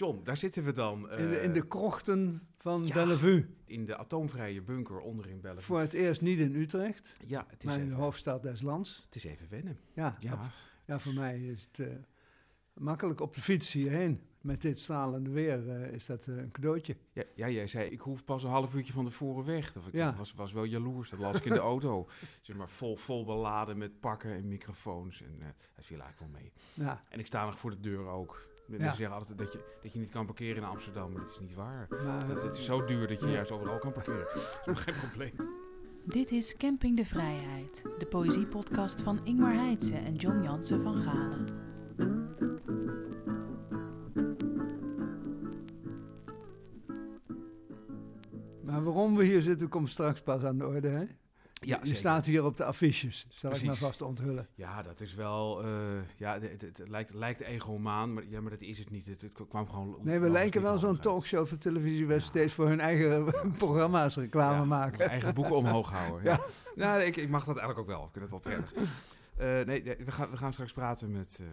John, daar zitten we dan. in, de, in eh, de krochten van ja. Bellevue. in de atoomvrije bunker onderin Bellevue. Voor het eerst niet in Utrecht, Ja, het is, maar in de hoofdstad des lands. het is even wennen. Ja, Ja, voor mij is het eh, makkelijk op de fiets hierheen. Met dit stralende weer eh, is dat een cadeautje. Ja, ja, jij zei, ik hoef pas een half uurtje van tevoren weg. Dat ik Ja. was, was wel jaloers. Dat las ik in de auto. Zeg maar vol, vol beladen met pakken en microfoons. En het viel eigenlijk wel mee. Ja, En ik sta nog voor de deur ook. Mensen Ja. zeggen altijd dat je, dat je niet kan parkeren in Amsterdam, maar dat is niet waar. maar Dat, het is zo duur dat je Ja. juist overal kan parkeren. Dat is geen probleem. Dit is Camping de Vrijheid, de poëziepodcast van Ingmar Heitse en John Jansen van Galen. Maar waarom we hier zitten, komt straks pas aan de orde. Hè? Ja, Je staat hier op de affiches, zal ik maar vast onthullen. Ja, dat is wel. eh, ja, het, het, het lijkt, lijkt egomaan, maar, ja, maar dat is het niet. Het, het kwam gewoon. Nee, we lijken wel zo'n talkshow voor televisie waar steeds voor hun eigen programma's reclame Ja, maken. eigen boeken omhoog houden. Ja. Nou, ik, ik mag dat eigenlijk ook wel. Ik vind het wel prettig. Eh, nee, we gaan, we gaan straks praten met, eh,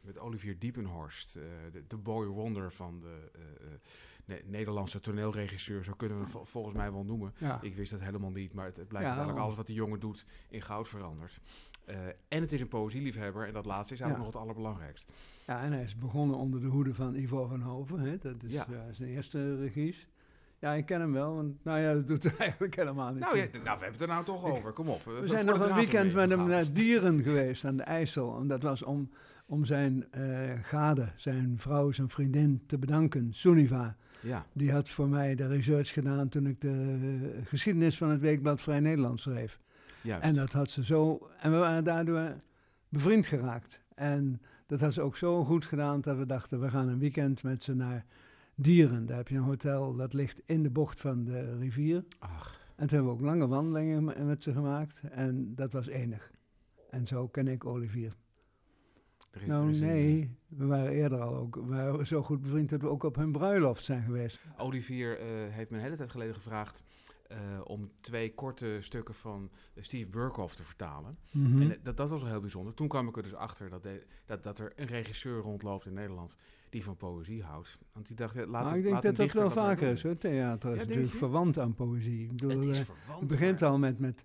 met Olivier Diepenhorst, de, de boy wonder van de Ne- Nederlandse toneelregisseur. Zo kunnen we volgens mij wel noemen. Ja. Ik wist dat helemaal niet, maar het, het blijkt eigenlijk alles wat die jongen doet in goud verandert. Eh, en het is een poëzieliefhebber en dat laatste is eigenlijk nog het allerbelangrijkst. ja, en hij is begonnen onder de hoede van Ivo van Hoven. Hè? Dat is zijn eerste regies. Ja, ik ken hem wel, want nou ja, dat doet er eigenlijk helemaal niet Nou, ja, nou, we hebben het er nou toch over. Kom op. We zijn nog een weekend met hem naar Dieren geweest aan de IJssel. En dat was om, om zijn eh gade, zijn vrouw, zijn vriendin te bedanken, Suniva. Ja, Die had voor mij de research gedaan toen ik de geschiedenis van het Weekblad Vrij Nederland schreef. juist. En dat had ze zo. En we waren daardoor bevriend geraakt. En dat had ze ook zo goed gedaan dat we dachten: we gaan een weekend met ze naar Dieren. Daar heb je een hotel dat ligt in de bocht van de rivier. Ach, En toen hebben we ook lange wandelingen me- met ze gemaakt. En dat was enig. En zo ken ik Olivier. Nou, nee, we waren eerder al ook. We waren zo goed bevriend dat we ook op hun bruiloft zijn geweest. Olivier eh, heeft me een hele tijd geleden gevraagd eh, om twee korte stukken van Steve Burkhoff te vertalen. Mhm. En eh, dat, dat was wel heel bijzonder. Toen kwam ik er dus achter dat, de- dat, dat er een regisseur rondloopt in Nederland die van poëzie houdt. Want die dacht, laat maar een- ik denk laat dat dat wel vaker is hoor. Theater is natuurlijk verwant aan poëzie. Ik bedoel, Het is verwant. het begint maar- al met, met,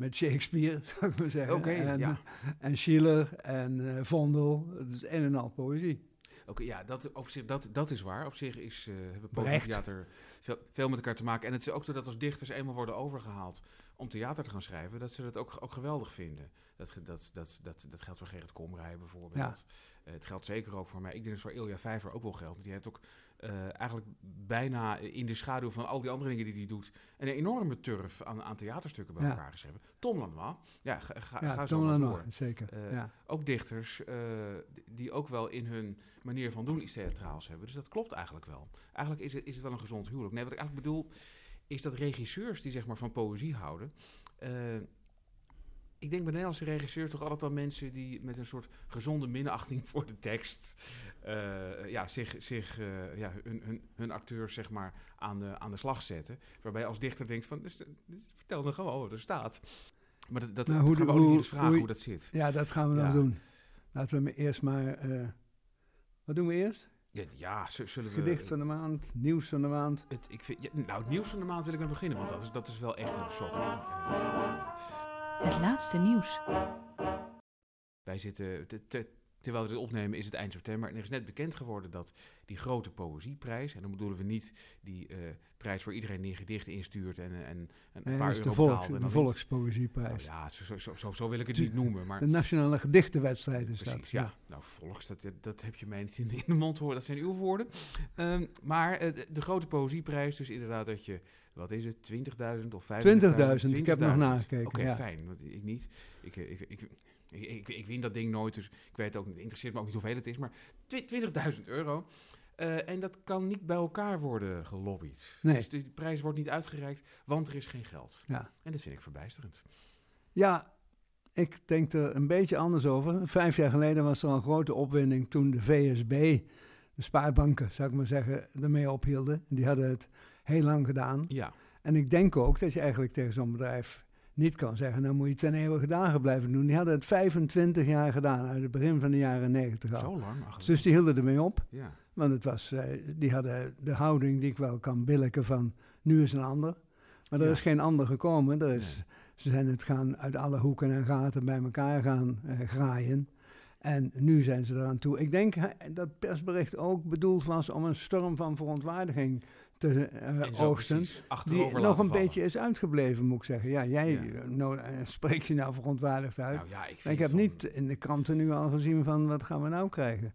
met Shakespeare, zou ik maar zeggen. En, ja. en Schiller en eh, Vondel. Het is een en al poëzie. Oké, ja, dat, op zich, dat, dat is waar. Op zich is, eh hebben Brecht. theater veel, veel met elkaar te maken. En het is ook zo dat als dichters eenmaal worden overgehaald om theater te gaan schrijven, dat ze dat ook, ook geweldig vinden. Dat, dat, dat, dat, dat geldt voor Gerrit Komrij bijvoorbeeld. Eh, het geldt zeker ook voor mij. Ik denk dat het voor Ilja Vijver ook wel geldt. Die heeft ook eh, eigenlijk bijna in de schaduw van al die andere dingen die hij doet, een enorme turf aan, aan theaterstukken bij Ja. elkaar geschreven. Tom Lanois, ja, ga, ga, Ja, ga zo Tom Lanois, door. zeker. Eh, ja. Ook dichters eh, die- ook wel in hun manier van doen iets theatraals hebben. Dus dat klopt eigenlijk wel. Eigenlijk is het, is het wel een gezond huwelijk. Nee, wat ik eigenlijk bedoel is dat regisseurs die zeg maar van poëzie houden... ik denk bij Nederlandse regisseurs toch altijd aan mensen die met een soort gezonde minachting voor de tekst... eh, ja, zich, zich eh, ja, hun, hun, hun acteurs zeg maar aan de, aan de slag zetten. Waarbij je als dichter denkt van, dus, dus vertel dan gewoon wat er staat. Maar dat, dat, Nou, dat hoe gaan we de- Olivier hoe- eens vragen hoe- hoe dat zit. ja, dat gaan we Ja. nog doen. Laten we eerst maar... eh, wat doen we eerst? Ja, ja zullen we... Gedicht van de maand, nieuws van de maand. Het, ik vind, ja, nou, het nieuws van de maand wil ik mee beginnen, want dat is, dat is wel echt een sok. Het laatste nieuws. wij zitten, te- te- terwijl we dit opnemen, is het eind september. En er is net bekend geworden dat die grote poëzieprijs, en dan bedoelen we niet die eh, prijs waar iedereen die gedichten instuurt en, en, en een Nee, paar euro de, volks, betaalt. en de. Volkspoëzieprijs. Nou ja, zo, zo, zo, wil ik het niet noemen, maar... De nationale gedichtenwedstrijd is Precies, dat. ja. Nou, volks, dat, dat heb je mij niet in de, mond horen, dat zijn uw woorden. Ehm, maar eh, de, de grote poëzieprijs, dus inderdaad dat je, wat is het, 20.000 of 50.000? 20.000, ik heb nog 20.000. nagekeken, Oké, ja. fijn, want ik niet. Ik, eh, ik, ik, ik, ik, ik win dat ding nooit, dus ik weet ook, het interesseert me ook niet hoeveel het is, maar twi- 20.000 euro. Eh, en dat kan niet bij elkaar worden gelobbyd. Nee. Dus de prijs wordt niet uitgereikt, want er is geen geld. Ja. En dat vind ik verbijsterend. Ja, ik denk er een beetje anders over. Vijf jaar geleden was er al een grote opwinding toen de VSB, de spaarbanken, zou ik maar zeggen, ermee ophielden. Die hadden het heel lang gedaan. Ja, En ik denk ook dat je eigenlijk tegen zo'n bedrijf niet kan zeggen, nou moet je ten eeuwige dagen blijven doen. Die hadden het 25 jaar gedaan, uit het begin van de jaren 90 al. zo lang. Ach, Dus die hielden ermee op. ja. Want het was, eh, die hadden de houding die ik wel kan billiken van nu is een ander. Maar er Ja. is geen ander gekomen. Er is, Ze zijn het gaan uit alle hoeken en gaten bij elkaar gaan eh, graaien. En nu zijn ze eraan toe. Ik denk dat persbericht ook bedoeld was om een storm van verontwaardiging te eh, Die nog een beetje is uitgebleven, moet ik zeggen. Ja, jij Ja. eh, eh, spreekt je nou verontwaardigd uit. Nou ja, ik, heb van- niet in de kranten nu al gezien van wat gaan we nou krijgen.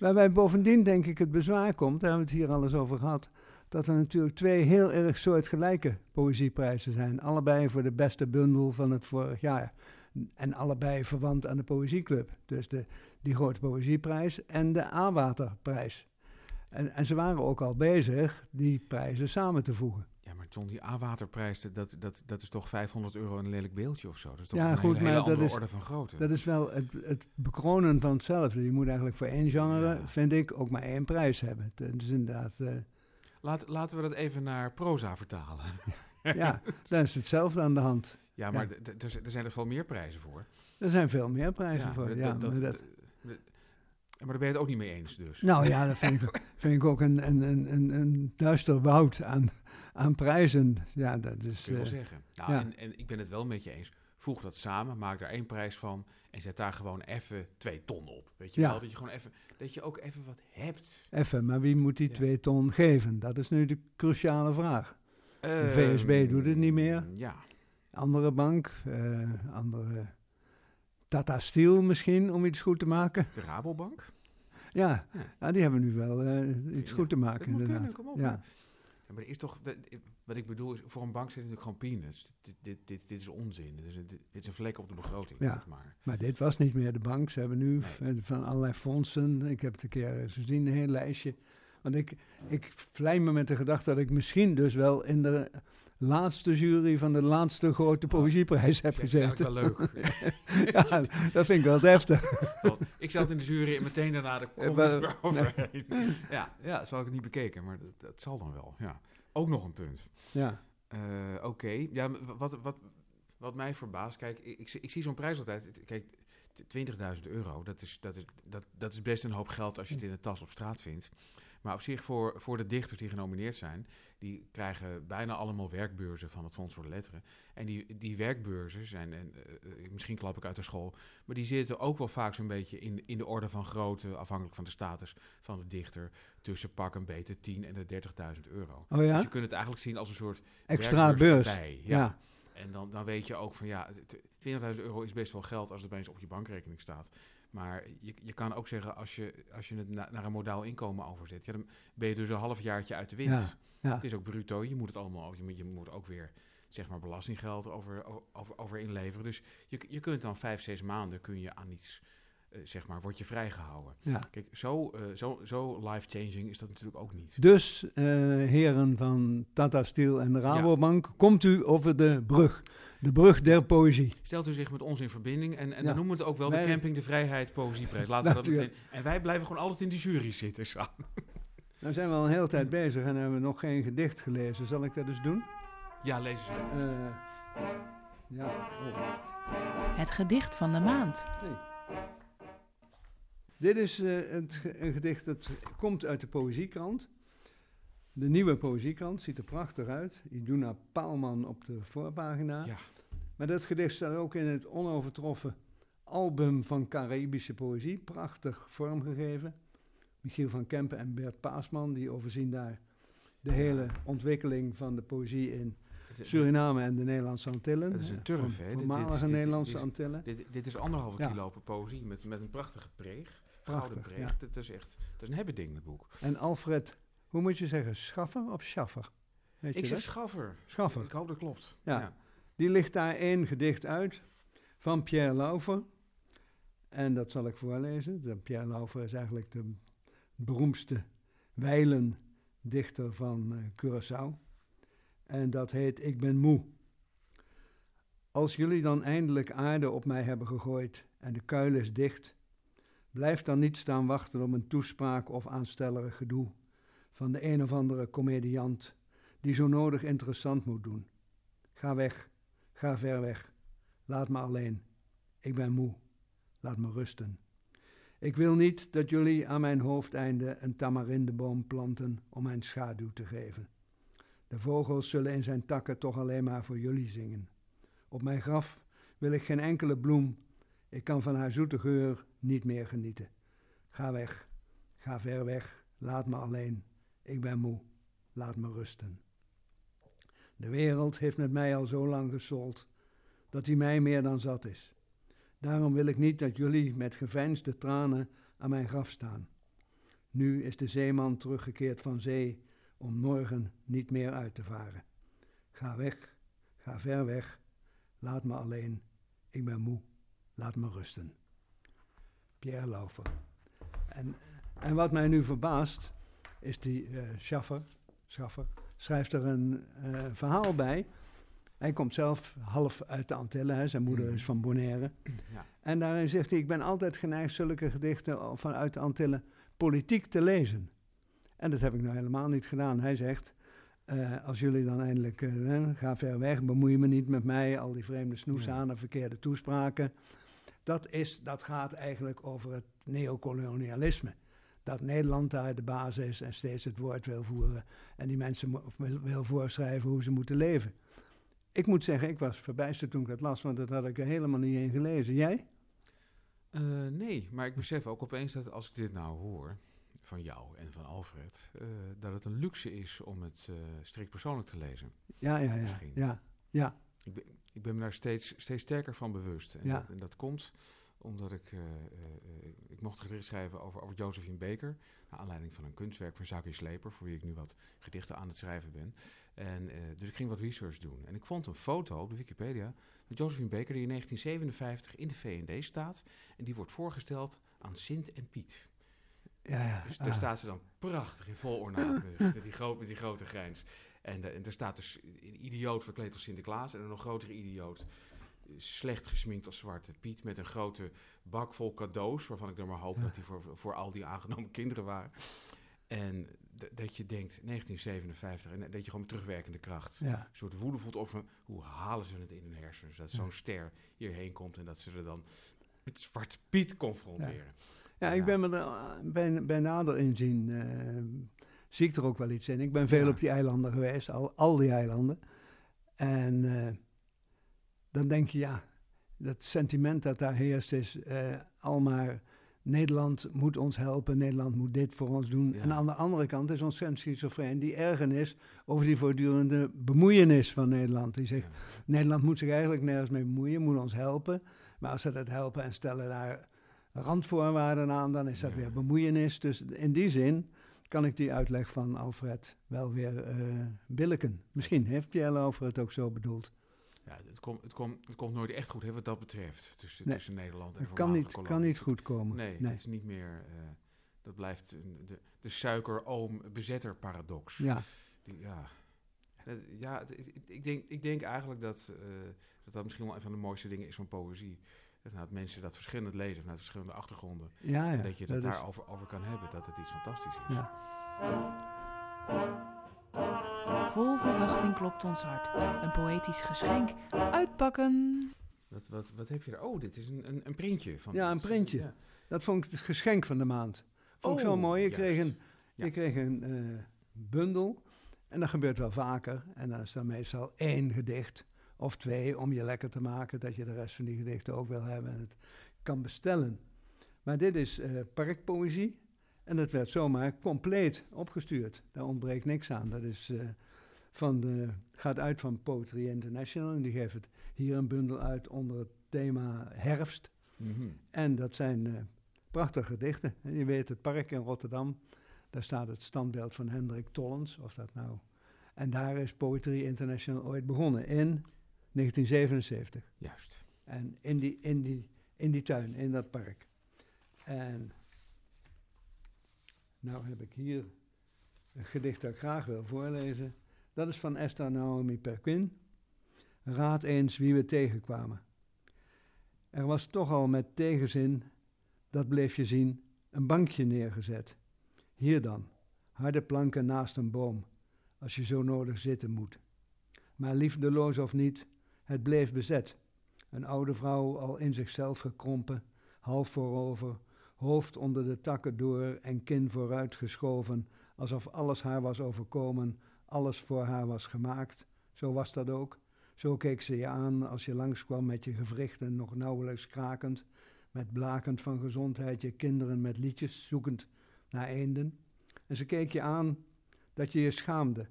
Waarbij bovendien denk ik het bezwaar komt, daar hebben we het hier al eens over gehad, dat er natuurlijk twee heel erg soortgelijke poëzieprijzen zijn. Allebei voor de beste bundel van het vorig jaar. En allebei verwant aan de Poëzieclub. Dus de, die grote poëzieprijs en de A-waterprijs. En, en ze waren ook al bezig die prijzen samen te voegen. Ja, maar John, die A-waterprijs, dat, dat, dat is toch 500 euro een lelijk beeldje of zo? Dat is toch Ja, een goed, hele, hele maar dat andere is- orde van grootte. Dat is wel het, het bekronen van hetzelfde. Je moet eigenlijk voor één genre, Ja. vind ik, ook maar één prijs hebben. Het is inderdaad... eh, Laat, laten we dat even naar proza vertalen. Ja, dan is hetzelfde aan de hand. Ja, maar er zijn er veel meer prijzen voor. Er zijn veel meer prijzen Ja, voor. ja, dat- dat- maar, daar ben je het ook niet mee eens dus. nou ja, dat vind ik, vind ik ook een, een, een, een, duister woud aan, aan prijzen. Ja, dat is... kun je wel eh, zeggen. Nou, ja. en, en ik ben het wel met je eens. Voeg dat samen, maak daar één prijs van en zet daar gewoon even twee ton op. Weet je Ja. wel? Dat je gewoon even, dat je ook even wat hebt. even, maar wie moet die Ja. twee ton geven? Dat is nu de cruciale vraag. Ehm, VSB doet het niet meer. Ja, Andere bank, eh, andere... Tata Steel misschien, om iets goed te maken. de Rabobank. Ja, Ja. nou, die hebben nu wel eh, iets Ja, goed te maken, inderdaad. kunnen, kom op. ja. Ja. maar is toch, dat- wat ik bedoel is, voor een bank zit natuurlijk gewoon peanuts. Dit, dit, dit, dit is onzin. Dit is, dit is een vlek op de begroting. Ja. maar. Maar dit was niet meer de bank. Ze hebben nu Nee. van allerlei fondsen. Ik heb het een keer gezien, een heel lijstje. Want ik, ik vlei me met de gedachte dat ik misschien dus wel in de laatste jury van de laatste grote Oh, poëzieprijs heb Dat is gezeten. wel leuk. ja, dat vind ik wel deftig. Want ik zat in de jury en meteen daarna de comments eroverheen. Ja, ja, zo had ik het niet bekeken, maar dat, dat zal dan wel. Ja. Ook nog een punt. Ja, Eh, Oké, ja, wat, wat, wat mij verbaast, kijk, ik, ik, zie- ik zie zo'n prijs altijd. Kijk, t- 20.000 euro, dat is, dat, is, dat, dat is best een hoop geld als je het in de tas op straat vindt. Maar op zich, voor, voor de dichters die genomineerd zijn, die krijgen bijna allemaal werkbeurzen van het Fonds voor de Letteren. En die, die werkbeurzen zijn, en, eh, eh, misschien klap ik uit de school, maar die zitten ook wel vaak zo'n beetje in, in de orde van grootte, afhankelijk van de status van de dichter, tussen pak een beter 10 en de 30.000 euro. oh Dus ja? je kunt het eigenlijk zien als een soort Extra beurs. erbij, Ja. ja. En dan, dan weet je ook van ja, het- het- 20.000 euro is best wel geld als het opeens op je bankrekening staat. Maar je, je kan ook zeggen, als je, als je het na- naar een modaal inkomen overzet, ja, dan ben je dus een half jaartje uit de. Ja, ja. Het is ook bruto, je moet het allemaal, je moet, je moet ook weer zeg maar belastinggeld over, over, over inleveren. Dus je, je kunt dan vijf, zes maanden kun je aan iets, zeg maar, word je vrijgehouden. ja. Kijk, zo, eh, zo, zo life-changing is dat natuurlijk ook niet. Dus, eh, heren van Tata Steel en de Rabobank, komt u over de brug. De brug der poëzie. Stelt u zich met ons in verbinding en, en Ja. dan noemen we het ook wel Wij- de Camping de Vrijheid Poëzieprijs. Laten we dat meteen. En wij blijven gewoon altijd in de jury zitten samen. Nou zijn we al een hele tijd bezig en hebben we nog geen gedicht gelezen. Zal ik dat eens doen? Ja, lees eens. Eh, ja, oh. Het gedicht van de maand. Dit is eh, het, een gedicht dat komt uit de Poëziekrant. De nieuwe Poëziekrant ziet er prachtig uit. Iduna Paalman op de voorpagina. Ja. Maar dat gedicht staat ook in het onovertroffen album van Caribische poëzie. Prachtig vormgegeven. Michiel van Kempen en Bert Paasman die overzien daar de hele ontwikkeling van de poëzie in Suriname en de Nederlandse Antillen. Het is een turf, hè? Dit- dit is- Voormalige dit- Nederlandse Antillen. Dit, dit is anderhalve Ja. kilo per poëzie met, met een prachtige preeg. Gouden Prachtig, preeg. ja. Dat is echt dat is een hebben ding, dat boek. En Alfred, hoe moet je zeggen, Schaffer of Schaffer? Weet Ik je zeg dat? Schaffer. Schaffer. Ik hoop dat klopt. Ja. Die ligt daar één gedicht uit van Pierre Laufer. En dat zal ik voorlezen. De Pierre Laufer is eigenlijk de beroemdste wijlendichter van eh, Curaçao. En dat heet Ik ben moe. Als jullie dan eindelijk aarde op mij hebben gegooid en de kuil is dicht, blijf dan niet staan wachten op een toespraak of aanstellerig gedoe van de een of andere comediant die zo nodig interessant moet doen. Ga weg, ga ver weg. Laat me alleen. Ik ben moe. Laat me rusten. Ik wil niet dat jullie aan mijn hoofdeinde een tamarindeboom planten om mijn schaduw te geven. De vogels zullen in zijn takken toch alleen maar voor jullie zingen. Op mijn graf wil ik geen enkele bloem. Ik kan van haar zoete geur niet meer genieten. Ga weg, ga ver weg, laat me alleen. Ik ben moe, laat me rusten. De wereld heeft met mij al zo lang gesold dat die mij meer dan zat is. Daarom wil ik niet dat jullie met geveinsde tranen aan mijn graf staan. Nu is de zeeman teruggekeerd van zee om morgen niet meer uit te varen. Ga weg, ga ver weg, laat me alleen. Ik ben moe, laat me rusten. Pierre Laufer. En, en wat mij nu verbaast, is die uh, Schaffer, Schaffer, schrijft er een uh, verhaal bij. Hij komt zelf half uit de Antillen, hè. zijn moeder is van Bonaire. Ja. En daarin zegt hij, ik ben altijd geneigd zulke gedichten vanuit de Antillen politiek te lezen. En dat heb ik nou helemaal niet gedaan. Hij zegt, uh, als jullie dan eindelijk, uh, ga ver weg, bemoei me niet met mij, al die vreemde snoeshanen, verkeerde toespraken. Dat, is, dat gaat eigenlijk over het neocolonialisme. Dat Nederland daar de basis is en steeds het woord wil voeren. En die mensen wil, wil voorschrijven hoe ze moeten leven. Ik moet zeggen, ik was verbijsterd toen ik dat las, want dat had ik er helemaal niet in gelezen. Jij? Uh, nee, maar ik besef ook opeens dat als ik dit nou hoor, van jou en van Alfred, uh, dat het een luxe is om het uh, strikt persoonlijk te lezen. Ja, ja, ja. ja, ja. Ik, ben, ik ben me daar steeds, steeds sterker van bewust. En, ja. dat, en dat komt omdat ik, uh, ik mocht een gedicht schrijven over, over Josephine Baker, naar aanleiding van een kunstwerk van Jacques Sleper, voor wie ik nu wat gedichten aan het schrijven ben. En, dus ik ging wat research doen. En ik vond een foto op de Wikipedia met Josephine Baker die in 1957 in de VND staat. En die wordt voorgesteld aan Sint en Piet. Ja, ja. Dus daar ah. staat ze dan prachtig in vol ornaat met, met, die, groot, met die grote grijns. En, de, en er staat dus een idioot verkleed als Sinterklaas en een nog grotere idioot slecht gesminkt als Zwarte Piet met een grote bak vol cadeaus, waarvan ik dan maar hoop ja. dat die voor, voor al die aangenomen kinderen waren. En dat je denkt, 1957, en dat je gewoon met terugwerkende kracht ja. een soort woede voelt over hoe halen ze het in hun hersens. Dat zo'n ster hierheen komt en dat ze er dan met Zwarte Piet confronteren. Ja, ik ben me er bij, bij nader inzien, uh, zie ik er ook wel iets in. Ik ben veel op die eilanden geweest, al, al die eilanden. En uh, dan denk je, ja, dat sentiment dat daar heerst is uh, al maar... Nederland moet ons helpen, Nederland moet dit voor ons doen. Ja. En aan de andere kant is ons schizofreen die ergernis over die voortdurende bemoeienis van Nederland. Die zegt, Ja. Nederland moet zich eigenlijk nergens mee bemoeien, moet ons helpen. Maar als ze dat helpen en stellen daar randvoorwaarden aan, dan is dat Ja. weer bemoeienis. Dus in die zin kan ik die uitleg van Alfred wel weer eh billiken. Misschien heeft Alfred het ook zo bedoeld. Ja, het, komt het, komt het komt nooit echt goed hè, wat dat betreft tussen, Nee. tussen Nederland en Het kan niet, kan niet goed komen. Nee, het is niet meer. eh, dat blijft de, de suikeroom-bezetter paradox. Ja, Die, ja, dat, ja ik, denk, ik denk eigenlijk dat, eh, dat dat misschien wel een van de mooiste dingen is van poëzie. Dat, dat mensen dat verschillend lezen vanuit verschillende achtergronden. ja, ja. en dat je het dat is- daarover over kan hebben, dat het iets fantastisch is. Ja. Vol verwachting klopt ons hart. Een poëtisch geschenk. Uitpakken. Wat, wat, wat heb je er? Oh, dit is een, een, een printje. Van Ja, een printje. Ja. Dat vond ik het geschenk van de maand. Vond ik zo Oh, mooi. Ik juist. kreeg een, Ja. ik kreeg een eh, bundel. En dat gebeurt wel vaker. En dan is er meestal één gedicht of twee om je lekker te maken. Dat je de rest van die gedichten ook wil hebben en het kan bestellen. Maar dit is eh, parkpoëzie. En dat werd zomaar compleet opgestuurd. Daar ontbreekt niks aan. Dat is, eh, van de, gaat uit van Poetry International. En die geeft het hier een bundel uit onder het thema herfst. Mhm. En dat zijn eh, prachtige gedichten. En je weet, het park in Rotterdam, daar staat het standbeeld van Hendrik Tollens, of dat nou. En daar is Poetry International ooit begonnen, in 1977. Juist. En in die, in die, in die tuin, in dat park. En nou heb ik hier een gedicht dat ik graag wil voorlezen. Dat is van Esther Naomi Perquin. Raad eens wie we tegenkwamen. Er was toch al met tegenzin, dat bleef je zien, een bankje neergezet. Hier dan, harde planken naast een boom, als je zo nodig zitten moet. Maar liefdeloos of niet, het bleef bezet. Een oude vrouw al in zichzelf gekrompen, half voorover, hoofd onder de takken door en kin vooruitgeschoven, alsof alles haar was overkomen, alles voor haar was gemaakt. Zo was dat ook. Zo keek ze je aan als je langskwam met je gewrichten nog nauwelijks krakend, met blakend van gezondheid je kinderen met liedjes zoekend naar eenden. En ze keek je aan dat je je schaamde,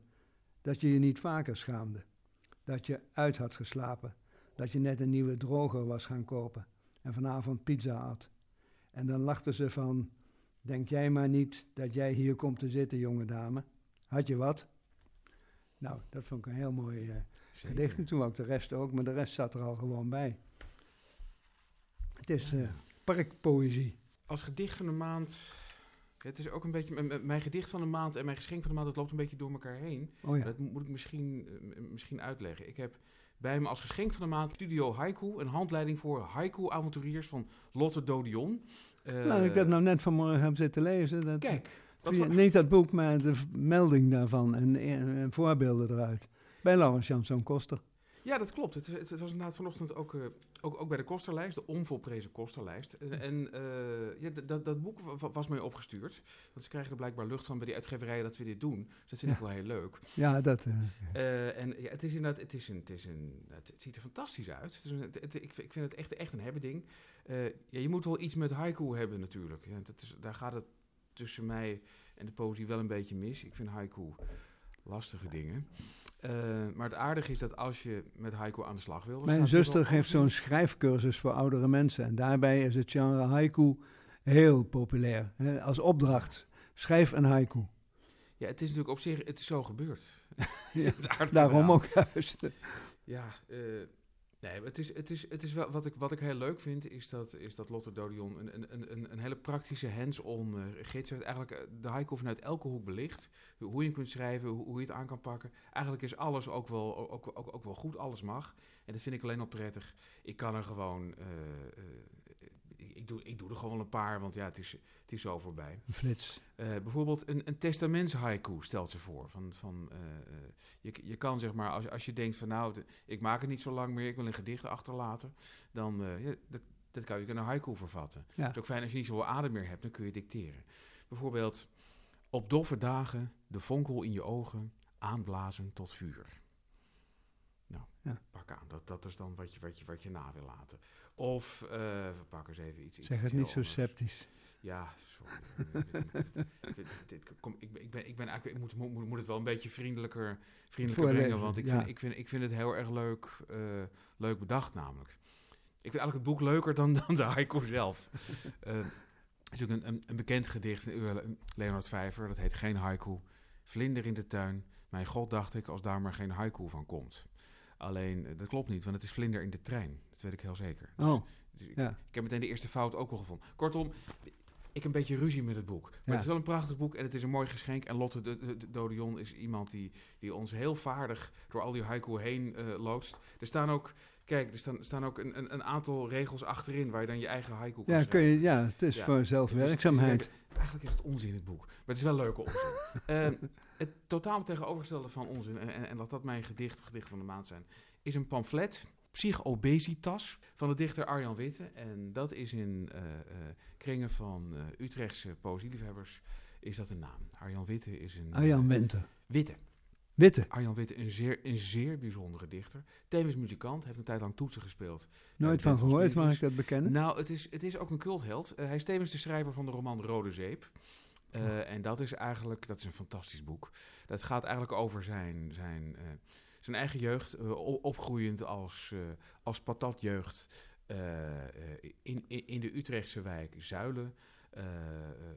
dat je je niet vaker schaamde, dat je uit had geslapen, dat je net een nieuwe droger was gaan kopen en vanavond pizza at. En dan lachte ze van, denk jij maar niet dat jij hier komt te zitten, jonge dame. Had je wat? Nou, dat vond ik een heel mooi uh, gedicht. En toen ook de rest ook, maar de rest zat er al gewoon bij. Het is uh, parkpoëzie. Als gedicht van de maand... Het is ook een beetje... Mijn gedicht van de maand en mijn geschenk van de maand... dat loopt een beetje door elkaar heen. Oh ja. Dat moet ik misschien, uh, misschien uitleggen. Ik heb bij me als geschenk van de maand Studio Haiku... een handleiding voor haiku-avonturiers van Lotte Dodion. nou, ik dat nou net vanmorgen heb zitten lezen. Dat Kijk. Niet dat boek, maar de melding daarvan en, en, en voorbeelden eruit. Bij Laurens Janszoon Koster. Ja, dat klopt. Het, het, was inderdaad vanochtend ook, uh, ook, ook bij de Kosterlijst, de onvolprezen Kosterlijst. En, en uh, ja, dat, dat boek was mij opgestuurd. Want ze krijgen er blijkbaar lucht van bij die uitgeverijen dat we dit doen. Dus dat vind ik Ja. wel heel leuk. Ja, dat... eh, Eh, en ja, het is inderdaad, het, is een, het, is een, het, het ziet er fantastisch uit. Het is een, het- het- ik, vind- ik vind het echt, echt een hebbeding. Eh ja, je moet wel iets met haiku hebben natuurlijk. Ja, dat is, daar gaat het tussen mij en de poëzie wel een beetje mis. Ik vind haiku lastige dingen. Eh, maar het aardige is dat als je met haiku aan de slag wil... Mijn er zuster geeft zo'n schrijfcursus voor oudere mensen. En daarbij is het genre haiku heel populair. Hè, als opdracht. Schrijf een haiku. Ja, het is natuurlijk op zich, het is zo gebeurd. Ja, Daarom eraan. ook juist. Ja, eh, nee, het is, het is, het is wel, wat ik, wat ik heel leuk vind, is dat, is dat Lotte Dodion een, een- een, een, hele praktische hands-on eh, gids heeft. Eigenlijk eh, de haiku vanuit elke hoek belicht. Hoe je kunt schrijven, hoe, je het aan kan pakken. Eigenlijk is alles ook wel, ook, ook, ook wel goed, alles mag. En dat vind ik alleen al prettig. Ik kan er gewoon, eh, ik, doe, ik doe er gewoon een paar, want ja, het is, het is zo voorbij. Een flits. Eh, bijvoorbeeld een, een testaments-haiku stelt ze voor. Van, van, eh, eh, je, je kan zeg maar, als, als je denkt van nou, ik maak het niet zo lang meer, ik wil een gedicht achterlaten, dan ja, dat, dat kan je in een haiku vervatten. Ja. Het is ook fijn als je niet zoveel adem meer hebt, dan kun je dicteren. Bijvoorbeeld, op doffe dagen, de vonkel in je ogen, aanblazen tot vuur. Ja. pak aan. Dat, dat is dan wat je, wat, je, wat je na wil laten. Of, eh we pakken eens even iets. iets Zeg het iets niet zo anders. sceptisch. Ja, sorry. dit, dit, kom, ik, ben, ik, ben, ik, ben eigenlijk, ik moet, moet, moet het wel een beetje vriendelijker, vriendelijker brengen. Want ik, ja. vind, ik, vind, ik vind het heel erg leuk, eh, leuk bedacht namelijk. Ik vind eigenlijk het boek leuker dan, dan de haiku zelf. Er is ook een, een, een bekend gedicht, uh, Leonard Vijver, dat heet Geen haiku. Vlinder in de tuin. Mijn god dacht ik, als daar maar geen haiku van komt. Alleen, eh, dat klopt niet, want het is vlinder in de trein. Dat weet ik heel zeker. Dus Oh, dus ik, ja. ik heb meteen de eerste fout ook al gevonden. Kortom, ik heb een beetje ruzie met het boek. Maar Ja. het is wel een prachtig boek en het is een mooi geschenk. En Lotte de, de, de Dodion is iemand die, die ons heel vaardig door al die haiku heen eh, loodst. Er staan ook, kijk, er staan, staan ook een, een, een aantal regels achterin waar je dan je eigen haiku kan ja, kun schrijven. je, ja, het is Ja. voor zelfwerkzaamheid. eigenlijk is het onzin het boek. Maar het is wel leuke onzin. Eh, het totale tegenovergestelde van onzin, en, en, dat dat mijn gedicht of gedicht van de maand zijn, is een pamflet, Psychobesitas, van de dichter Arjan Witte. En dat is in eh, eh, kringen van eh, Utrechtse poëzieliefhebbers, is dat een naam. Arjan Witte is een... Arjan Winter. Witte. Witte. Arjan Witte, een zeer, een zeer bijzondere dichter. Tevens muzikant, heeft een tijd lang toetsen gespeeld. Nooit van gehoord, mag ik dat bekennen? Nou, het is, het is ook een cultheld. Hij is tevens de schrijver van de roman Rode Zeep. Eh, En dat is eigenlijk, dat is een fantastisch boek. Dat gaat eigenlijk over zijn, zijn, eh, zijn eigen jeugd, o- opgroeiend als, als patatjeugd in, in, de Utrechtse wijk Zuilen.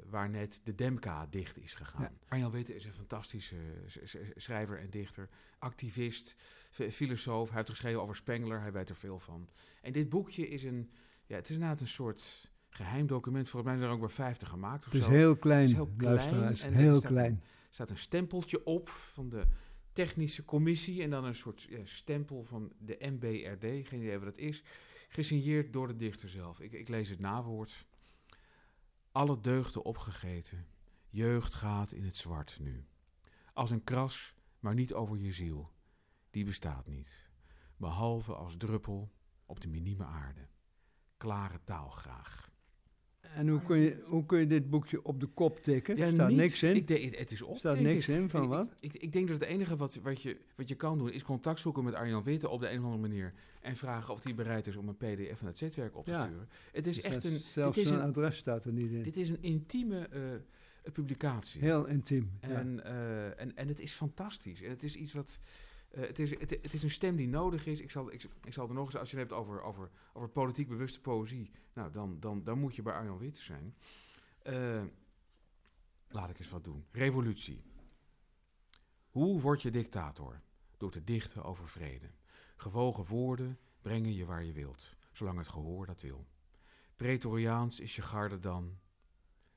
waar net de Demka dicht is gegaan. Ja. Arjan Witte is een fantastische schrijver en dichter, activist, filosoof. Hij heeft geschreven over Spengler, hij weet er veel van. En dit boekje is een, ja, het is inderdaad een soort geheim document. Volgens mij zijn er ook bij 50 gemaakt of Het is zo. heel klein, is heel klein luisteraars. en Heel staat- klein. Er staat een stempeltje op van de technische commissie en dan een soort ja, stempel van de MBRD, geen idee wat dat is, gesigneerd door de dichter zelf. Ik, ik lees het nawoord. Alle deugden opgegeten, jeugd gaat in het zwart nu. Als een kras, maar niet over je ziel. Die bestaat niet, behalve als druppel op de minieme aarde. Klare taal graag. En hoe kun, je, hoe kun je dit boekje op de kop tikken? Ja, Er staat niet- niks in. Ik denk, het is op, staat denk niks ik. in van Ik- wat? Ik, ik, denk dat het enige wat, wat, je, wat je kan doen is contact zoeken met Arjan Witte op de een of andere manier. En vragen of hij bereid is om een pdf van het zetwerk op te Ja. sturen. Het is Dus echt een, Zelfs zijn een, adres staat er niet in. dit is een intieme eh, publicatie. Heel intiem. ja. En, eh, en, en het is fantastisch. En het is iets wat. Eh, het, is, het, is een stem die nodig is. Ik zal, ik zal er nog eens, als je het hebt over, over, over politiek bewuste poëzie, nou, dan, dan, dan moet je bij Arjan Witte zijn. Eh, laat ik eens wat doen. Revolutie. Hoe word je dictator? Door te dichten over vrede. Gewogen woorden brengen je waar je wilt, zolang het gehoor dat wil. Pretoriaans is je garde dan.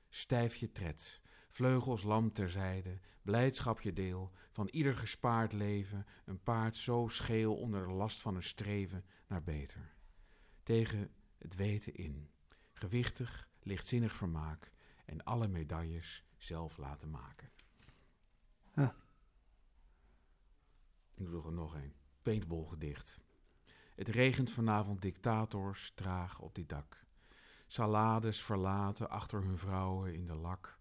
Stijf je tred, vleugels lam terzijde, blijdschap je deel, van ieder gespaard leven, een paard zo scheel onder de last van een streven naar beter. Tegen het weten in, gewichtig, lichtzinnig vermaak en alle medailles zelf laten maken. Ik doe er nog een. Paintball gedicht. Het regent vanavond dictators traag op dit dak. Salades verlaten achter hun vrouwen in de lak.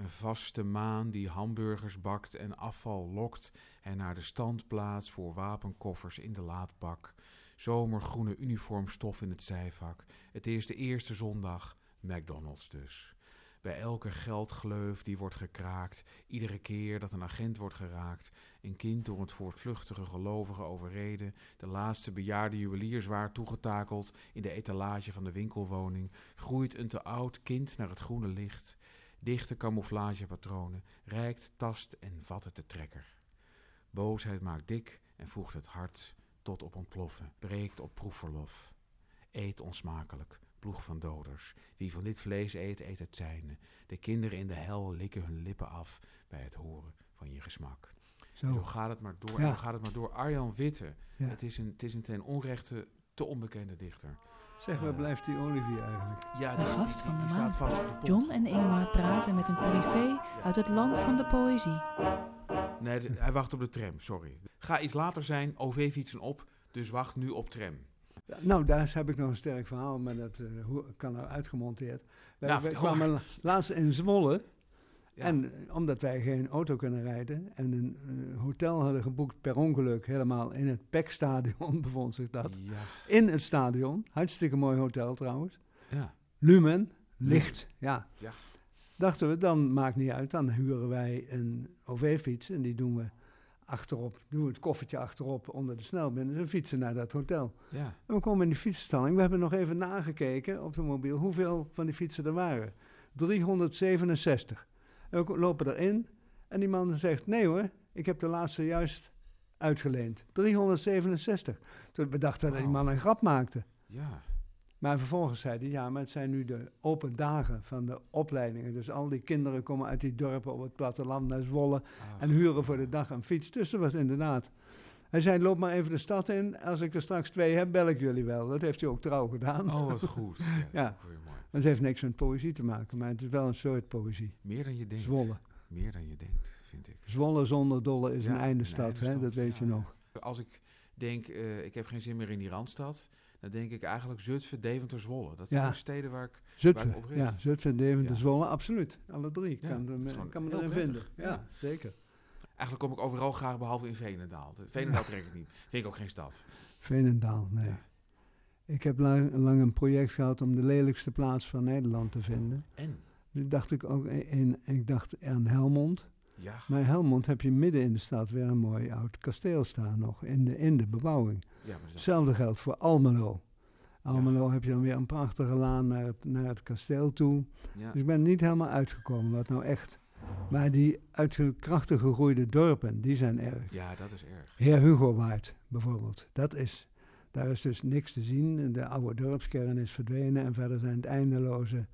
Een vaste maan die hamburgers bakt en afval lokt en naar de standplaats voor wapenkoffers in de laadbak. Zomergroene uniformstof in het zijvak. Het is de eerste zondag, McDonald's dus. Bij elke geldgleuf die wordt gekraakt, iedere keer dat een agent wordt geraakt, een kind door het voortvluchtige gelovige overreden, de laatste bejaarde juwelier zwaar toegetakeld in de etalage van de winkelwoning, groeit een te oud kind naar het groene licht. Dichte camouflagepatronen, reikt, tast en vat het de trekker. Boosheid maakt dik en voegt het hart tot op ontploffen, breekt op proefverlof. Eet onsmakelijk, ploeg van doders. Wie van dit vlees eet, eet het zijne. De kinderen in de hel likken hun lippen af bij het horen van je gesmak. Zo. Zo gaat het maar door. Ja. En zo gaat het maar door. Arjan Witte. Ja. Het, is een, het is een ten onrechte te onbekende dichter. Zeg, waar blijft die Olivier eigenlijk? Ja, De gast van de staat maand. John en Ingmar praten met een coryfee uit het land van de poëzie. Nee, de- hij wacht op de tram, sorry. Ga iets later zijn, OV-fietsen op, dus wacht nu op tram. Nou, daar heb ik nog een sterk verhaal, maar dat eh, hoe, kan er uitgemonteerd. Wij, Nou, wij vertel kwamen la- laatst in Zwolle. Ja. En eh, omdat wij geen auto kunnen rijden en een eh, hotel hadden geboekt per ongeluk, helemaal in het PEC-stadion bevond zich dat. Ja, In het stadion, hartstikke mooi hotel trouwens. ja. Lumen, licht, ja. Ja. Dachten we, dan maakt niet uit, dan huren wij een OV-fiets en die doen we achterop, doen we het koffertje achterop onder de snelbinnen en fietsen naar dat hotel. ja. En we komen in die fietsenstalling. We hebben nog even nagekeken op de mobiel hoeveel van die fietsen er waren. 367. We lopen erin en die man zegt: Nee hoor, ik heb de laatste juist uitgeleend. 367. Toen we dachten dat die man een grap maakte. ja. Maar vervolgens zei hij: Ja, maar het zijn nu de open dagen van de opleidingen. Dus al die kinderen komen uit die dorpen op het platteland naar Zwolle Ah. en huren voor de dag een fiets. Dus dat was inderdaad. Hij zei, loop maar even de stad in. Als ik er straks twee heb, bel ik jullie wel. Dat heeft hij ook trouw gedaan. Oh, wat goed. Ja, dat Ja. mooi. Het heeft niks met poëzie te maken, maar het is wel een soort poëzie. Meer dan je denkt. Zwolle. Meer dan je denkt, vind ik. Zwolle zonder dolle is Ja, een einde stad, hè? dat weet ja, je nog. Als ik denk, eh, ik heb geen zin meer in die Randstad, dan denk ik eigenlijk Zutphen, Deventer, Zwolle. Dat zijn de steden waar ik... Zutphen, op richt. ja, Zutphen, Deventer. Zwolle, absoluut. Alle drie. Kan, dat me, kan me erin prettig. vinden. Ja. zeker. Eigenlijk kom ik overal graag, behalve in Veenendaal. De- Veenendaal trek ik niet. Vind ik ook geen stad. Veenendaal, nee. Ja. Ik heb lang, lang een project gehad om de lelijkste plaats van Nederland te vinden. En? Dacht ik ook in, ik dacht aan Helmond. Ja. Maar Helmond heb je midden in de stad weer een mooi oud kasteel staan nog, in de, in de bebouwing. ja maar Hetzelfde geldt voor Almelo. Almelo heb je dan weer een prachtige laan naar het, naar het kasteel toe. ja. Dus ik ben niet helemaal uitgekomen wat nou echt. Maar die uit de krachtig gegroeide dorpen, die zijn erg. ja, dat is erg. Heer Hugo Waard bijvoorbeeld, dat is, daar is dus niks te zien. De oude dorpskern is verdwenen en verder zijn het eindeloze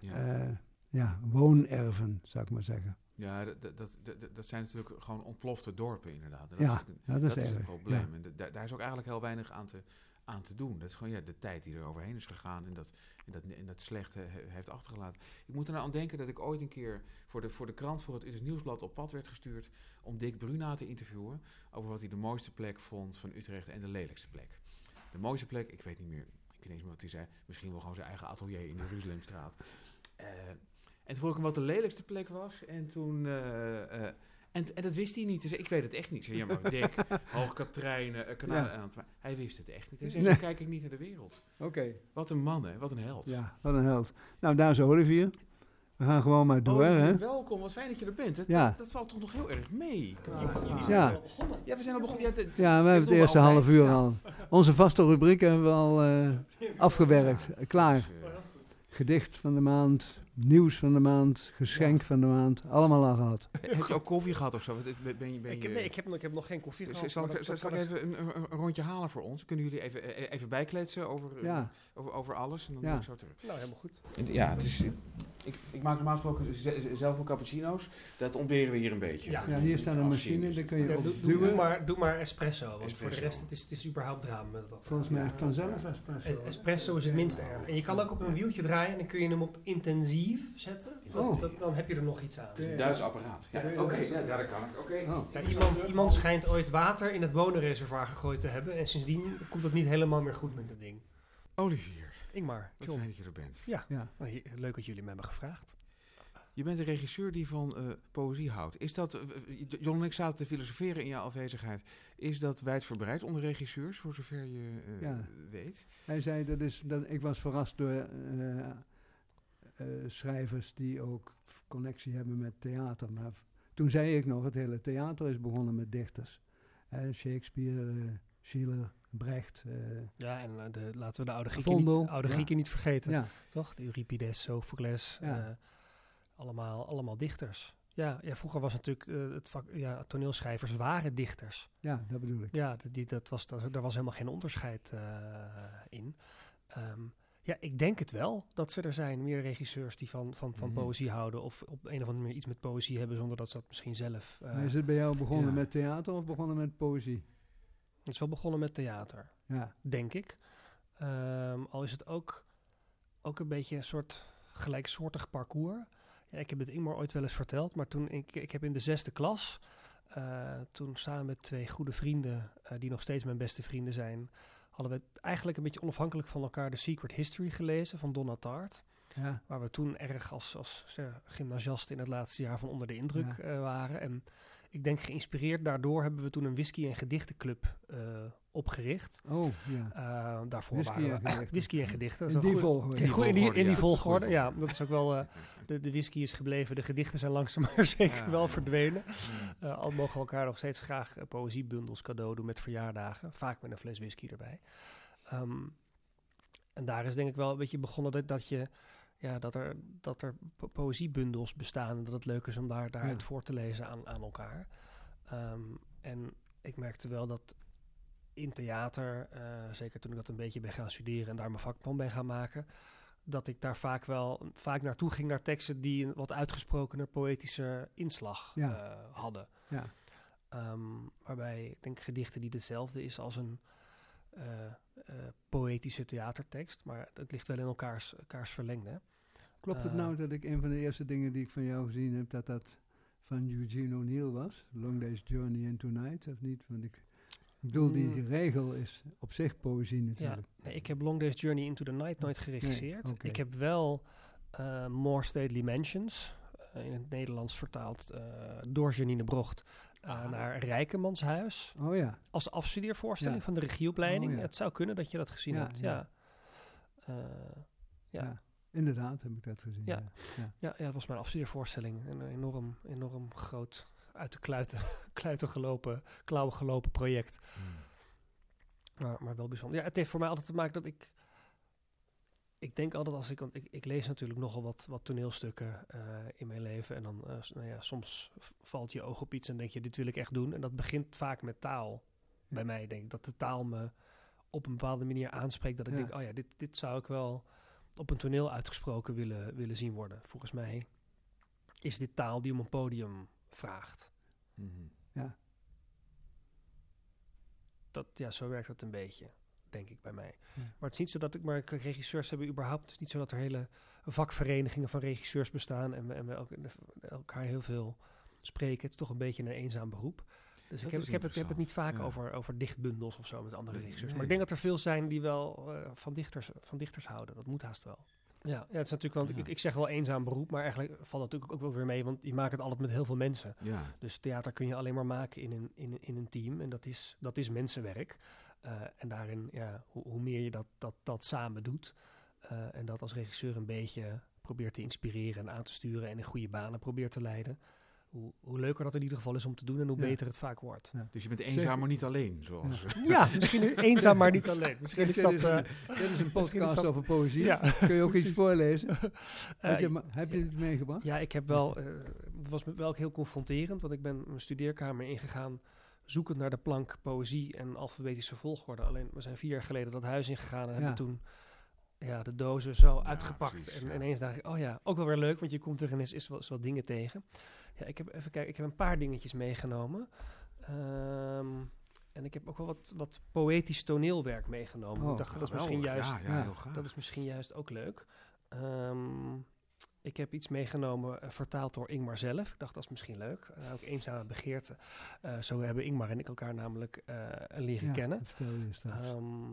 Ja, eh, ja, woonerven, zou ik maar zeggen. ja dat, dat, dat, zijn natuurlijk gewoon ontplofte dorpen inderdaad. Dat Ja, is, dat is dat is erg. het probleem. ja. En da- daar- daar is ook eigenlijk heel weinig aan te, aan te doen. Dat is gewoon ja, de tijd die er overheen is gegaan en dat, en dat, en dat slechte he- heeft achtergelaten. Ik moet er nou aan denken dat ik ooit een keer voor de, voor de krant, voor het het Nieuwsblad, op pad werd gestuurd om Dick Bruna te interviewen over wat hij de mooiste plek vond van Utrecht en de lelijkste plek. De mooiste plek, ik weet niet meer, ik ineens wat hij zei. Misschien wel gewoon zijn eigen atelier in de Jeruzalemstraat. Eh, en toen vroeg ik hem wat de lelijkste plek was. En toen... eh, eh, en, en dat wist hij niet. Hij zei, ik weet het echt niet. Zei, ja, maar Dick, Hoogkatrijnen, uh, Kanaal. Ja. Hij wist het echt niet. Hij zei, Nee. zo kijk ik niet naar de wereld. Oké. Wat een man, hè? Wat een held. Ja, wat een held. Nou, daar is Olivier. We gaan gewoon maar door, Olivier, hè? welkom. Wat fijn dat je er bent. Dat, Ja. dat, dat valt toch nog heel erg mee. Ja. Ja, we zijn al begonnen. Ja, de- Ja, we hebben het eerste altijd, half uur ja. al. Onze vaste rubrieken hebben we al eh, afgewerkt. Eh, Klaar. Dus, eh, Gedicht van de maand, nieuws van de maand, geschenk van de maand. Allemaal al gehad. Heb je ook koffie gehad of zo? Ben, ben je, ben Ik heb, nee, ik heb, nog- ik heb nog geen koffie Dus gehad. zal, ik, dat- zal, dat zal ik kan even een, een- een rondje halen voor ons? Kunnen jullie even, eh, even bijkletsen over, eh, Ja, over, over alles? En dan Ja. doe ik zo terug. Nou, helemaal goed. Ja, het is, ik, ik maak normaal gesproken ze- zelf mijn cappuccino's. Dat ontberen we hier een beetje. Ja. Dus hier staat een machine, daar het. kun je Ja, op doe, maar, doe maar espresso, want voor de rest het is het is überhaupt drama. Met wat. Volgens mij Ja. vanzelf espresso. Espresso is het minst erg. En je kan ook op een wieltje draaien en dan kun je hem op intensief zetten. Dat, Oh. dat- dan heb je er nog iets aan. Het is een Duits apparaat. Ja, Ja, oké, ja. ja, dat kan ik. Oké. Oh. Ja, iemand, iemand schijnt ooit water in het bonenreservoir gegooid te hebben. En sindsdien komt het niet helemaal meer goed met dat ding. Olivier, Ingmar, wat John. fijn dat je er bent. Ja, Nou, leuk dat jullie me hebben gevraagd. Je bent een regisseur die van eh, poëzie houdt. Is dat, eh, eh, John en ik zaten te filosoferen in jouw afwezigheid. Is dat wijdverbreid onder regisseurs, voor zover je eh, Ja. weet? hij zei dat is, dat, ik was verrast door eh, eh, schrijvers die ook connectie hebben met theater. Maar toen zei ik nog, het hele theater is begonnen met dichters. Shakespeare, Schiller, Brecht. eh, Ja, en eh, de, laten we de oude Grieken, Vondel, niet, oude ja. Grieken niet vergeten. ja, Toch? De Euripides, Sophocles. Ja. eh, allemaal, allemaal dichters. Ja, ja, vroeger was natuurlijk het vak, ja, toneelschrijvers waren dichters. ja, dat bedoel ik. Ja, die, dat was, dat, daar was helemaal geen onderscheid in. Ehm, ja, ik denk het wel dat ze er zijn, meer regisseurs die van, van, van Mhm. poëzie houden. Of op een of andere manier iets met poëzie hebben zonder dat ze dat misschien zelf. Maar is het bij jou begonnen ja. met theater of begonnen met poëzie? Het is wel begonnen met theater. Ja, denk ik. Ehm, al is het ook, ook een beetje een soort gelijksoortig parcours. Ja, ik heb het Ingmar ooit wel eens verteld, maar toen ik, ik heb in de zesde klas, eh, toen samen met twee goede vrienden, eh, die nog steeds mijn beste vrienden zijn, hadden we eigenlijk een beetje onafhankelijk van elkaar The Secret History gelezen van Donna Tartt. ja, Waar we toen erg als, als eh, gymnasiasten in het laatste jaar van onder de indruk Ja. waren. En ik denk geïnspireerd daardoor hebben we toen een whisky- en gedichtenclub eh, opgericht. oh ja. Uh, daarvoor Whisky waren en we whisky en gedichten. In die volgorde. in, die, in die ja. volgorde, ja. Dat is ook wel... eh, de, de whisky is gebleven, de gedichten zijn langzaam maar zeker Ja, wel ja. verdwenen. Al mogen we elkaar nog steeds graag eh, poëziebundels cadeau doen met verjaardagen. Vaak met een fles whisky erbij. Ehm, en daar is denk ik wel een beetje begonnen dat, dat je... Ja, dat er, dat er po- poëziebundels bestaan en dat het leuk is om daar, daaruit Ja. voor te lezen aan, aan elkaar. Ehm, en ik merkte wel dat in theater, eh, zeker toen ik dat een beetje ben gaan studeren en daar mijn vak van ben gaan maken, dat ik daar vaak wel vaak naartoe ging naar teksten die een wat uitgesprokener poëtische inslag Ja. eh, hadden. Ja. Ehm, waarbij ik denk gedichten die hetzelfde is als een poëtische theatertekst, maar het ligt wel in elkaars, elkaars verlengde. Klopt het Eh, nou dat ik een van de eerste dingen die ik van jou gezien heb, dat dat van Eugene O'Neill was? Long Day's Journey into Night, of niet? Want ik, ik bedoel, die Mm. regel is op zich poëzie Ja, natuurlijk. nee, ik heb Long Day's Journey into the Night nooit geregisseerd. Nee. Ik heb wel eh, More Stately Mansions, eh, in het Nederlands vertaald eh, door Janine Brocht, eh, Ah. naar Rijkemanshuis. Oh ja, Als afstudeervoorstelling Ja. van de regieopleiding. Oh, ja. Het zou kunnen dat je dat gezien Ja, hebt, ja. ja. Eh, ja. Ja. inderdaad heb ik dat gezien. Ja. Ja. Ja, ja, het was mijn afstudeervoorstelling. Een enorm, enorm groot, uit de kluiten, kluiten gelopen, klauwen gelopen project. Hmm. Maar, maar wel bijzonder. Ja, het heeft voor mij altijd te maken dat ik... Ik denk altijd als ik... Want ik, ik lees natuurlijk nogal wat, wat toneelstukken eh, in mijn leven. En dan, eh, nou ja, soms valt je oog op iets en denk je, dit wil ik echt doen. En dat begint vaak met taal. Bij mij denk ik dat de taal me op een bepaalde manier aanspreekt. Dat ik Ja. denk, oh ja, dit, dit zou ik wel op een toneel uitgesproken willen, willen zien worden. Volgens mij is dit taal die om een podium vraagt. Mhm. Dat, ja, zo werkt het een beetje, denk ik bij mij. Ja. Maar het is niet zo dat ik, maar regisseurs hebben überhaupt, het is niet zo dat er hele vakverenigingen van regisseurs bestaan en we, en we elk- elkaar heel veel spreken. Het is toch een beetje een eenzaam beroep. Dus Dat ik heb, ik heb, het, ik heb het niet vaak ja. over, over dichtbundels of zo met andere regisseurs. nee. Maar ik denk dat er veel zijn die wel eh, van, dichters, van dichters houden. Dat moet haast wel. Ja, ja het is natuurlijk, want Ja. ik, ik zeg wel eenzaam beroep, maar eigenlijk valt het natuurlijk ook wel weer mee, want je maakt het altijd met heel veel mensen. Ja, Dus theater kun je alleen maar maken in een, in, in een team. En dat is, dat is mensenwerk. Eh, en daarin, ja, hoe, hoe meer je dat, dat, dat samen doet. eh, en dat als regisseur een beetje probeert te inspireren en aan te sturen. En in goede banen probeert te leiden. Hoe, hoe leuker dat in ieder geval is om te doen en hoe Ja. beter het vaak wordt. dus je bent eenzaam, maar niet alleen, zoals... Ja, misschien eenzaam, maar niet alleen. Misschien is dat... eh, een- Dit is een is podcast dat- over poëzie. ja, Kun je ook iets voorlezen? Heb je, ma- heb je het meegebracht? Ja, ik heb wel, eh, het was me wel heel confronterend, want ik ben mijn studeerkamer ingegaan, zoekend naar de plank poëzie en alfabetische volgorde. Alleen, we zijn vier jaar geleden dat huis ingegaan en Ja. hebben toen ja, de dozen zo Ja, uitgepakt. precies, en ja. ineens dacht ik, oh ja, ook wel weer leuk, want je komt er ineens is wel, is wel dingen tegen. Ja, ik heb even kijken, ik heb een paar dingetjes meegenomen. Ehm, en ik heb ook wel wat, wat poëtisch toneelwerk meegenomen. Oh, ik dacht, dat is misschien juist dat is misschien juist ook leuk. Ehm, ik heb iets meegenomen, eh, vertaald door Ingmar zelf. Ik dacht, dat is misschien leuk. Uh, ook eenzame begeerte. Eh, zo hebben Ingmar en ik elkaar namelijk leren Ja, kennen. vertel je straks. Ehm,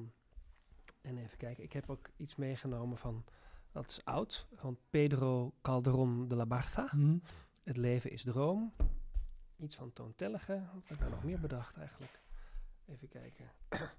en even kijken, ik heb ook iets meegenomen van, dat is oud, van Pedro Calderón de la Barca. Hm? Het leven is droom. Iets van Toon Tellige. Wat heb ik nou nog meer bedacht eigenlijk? Even kijken.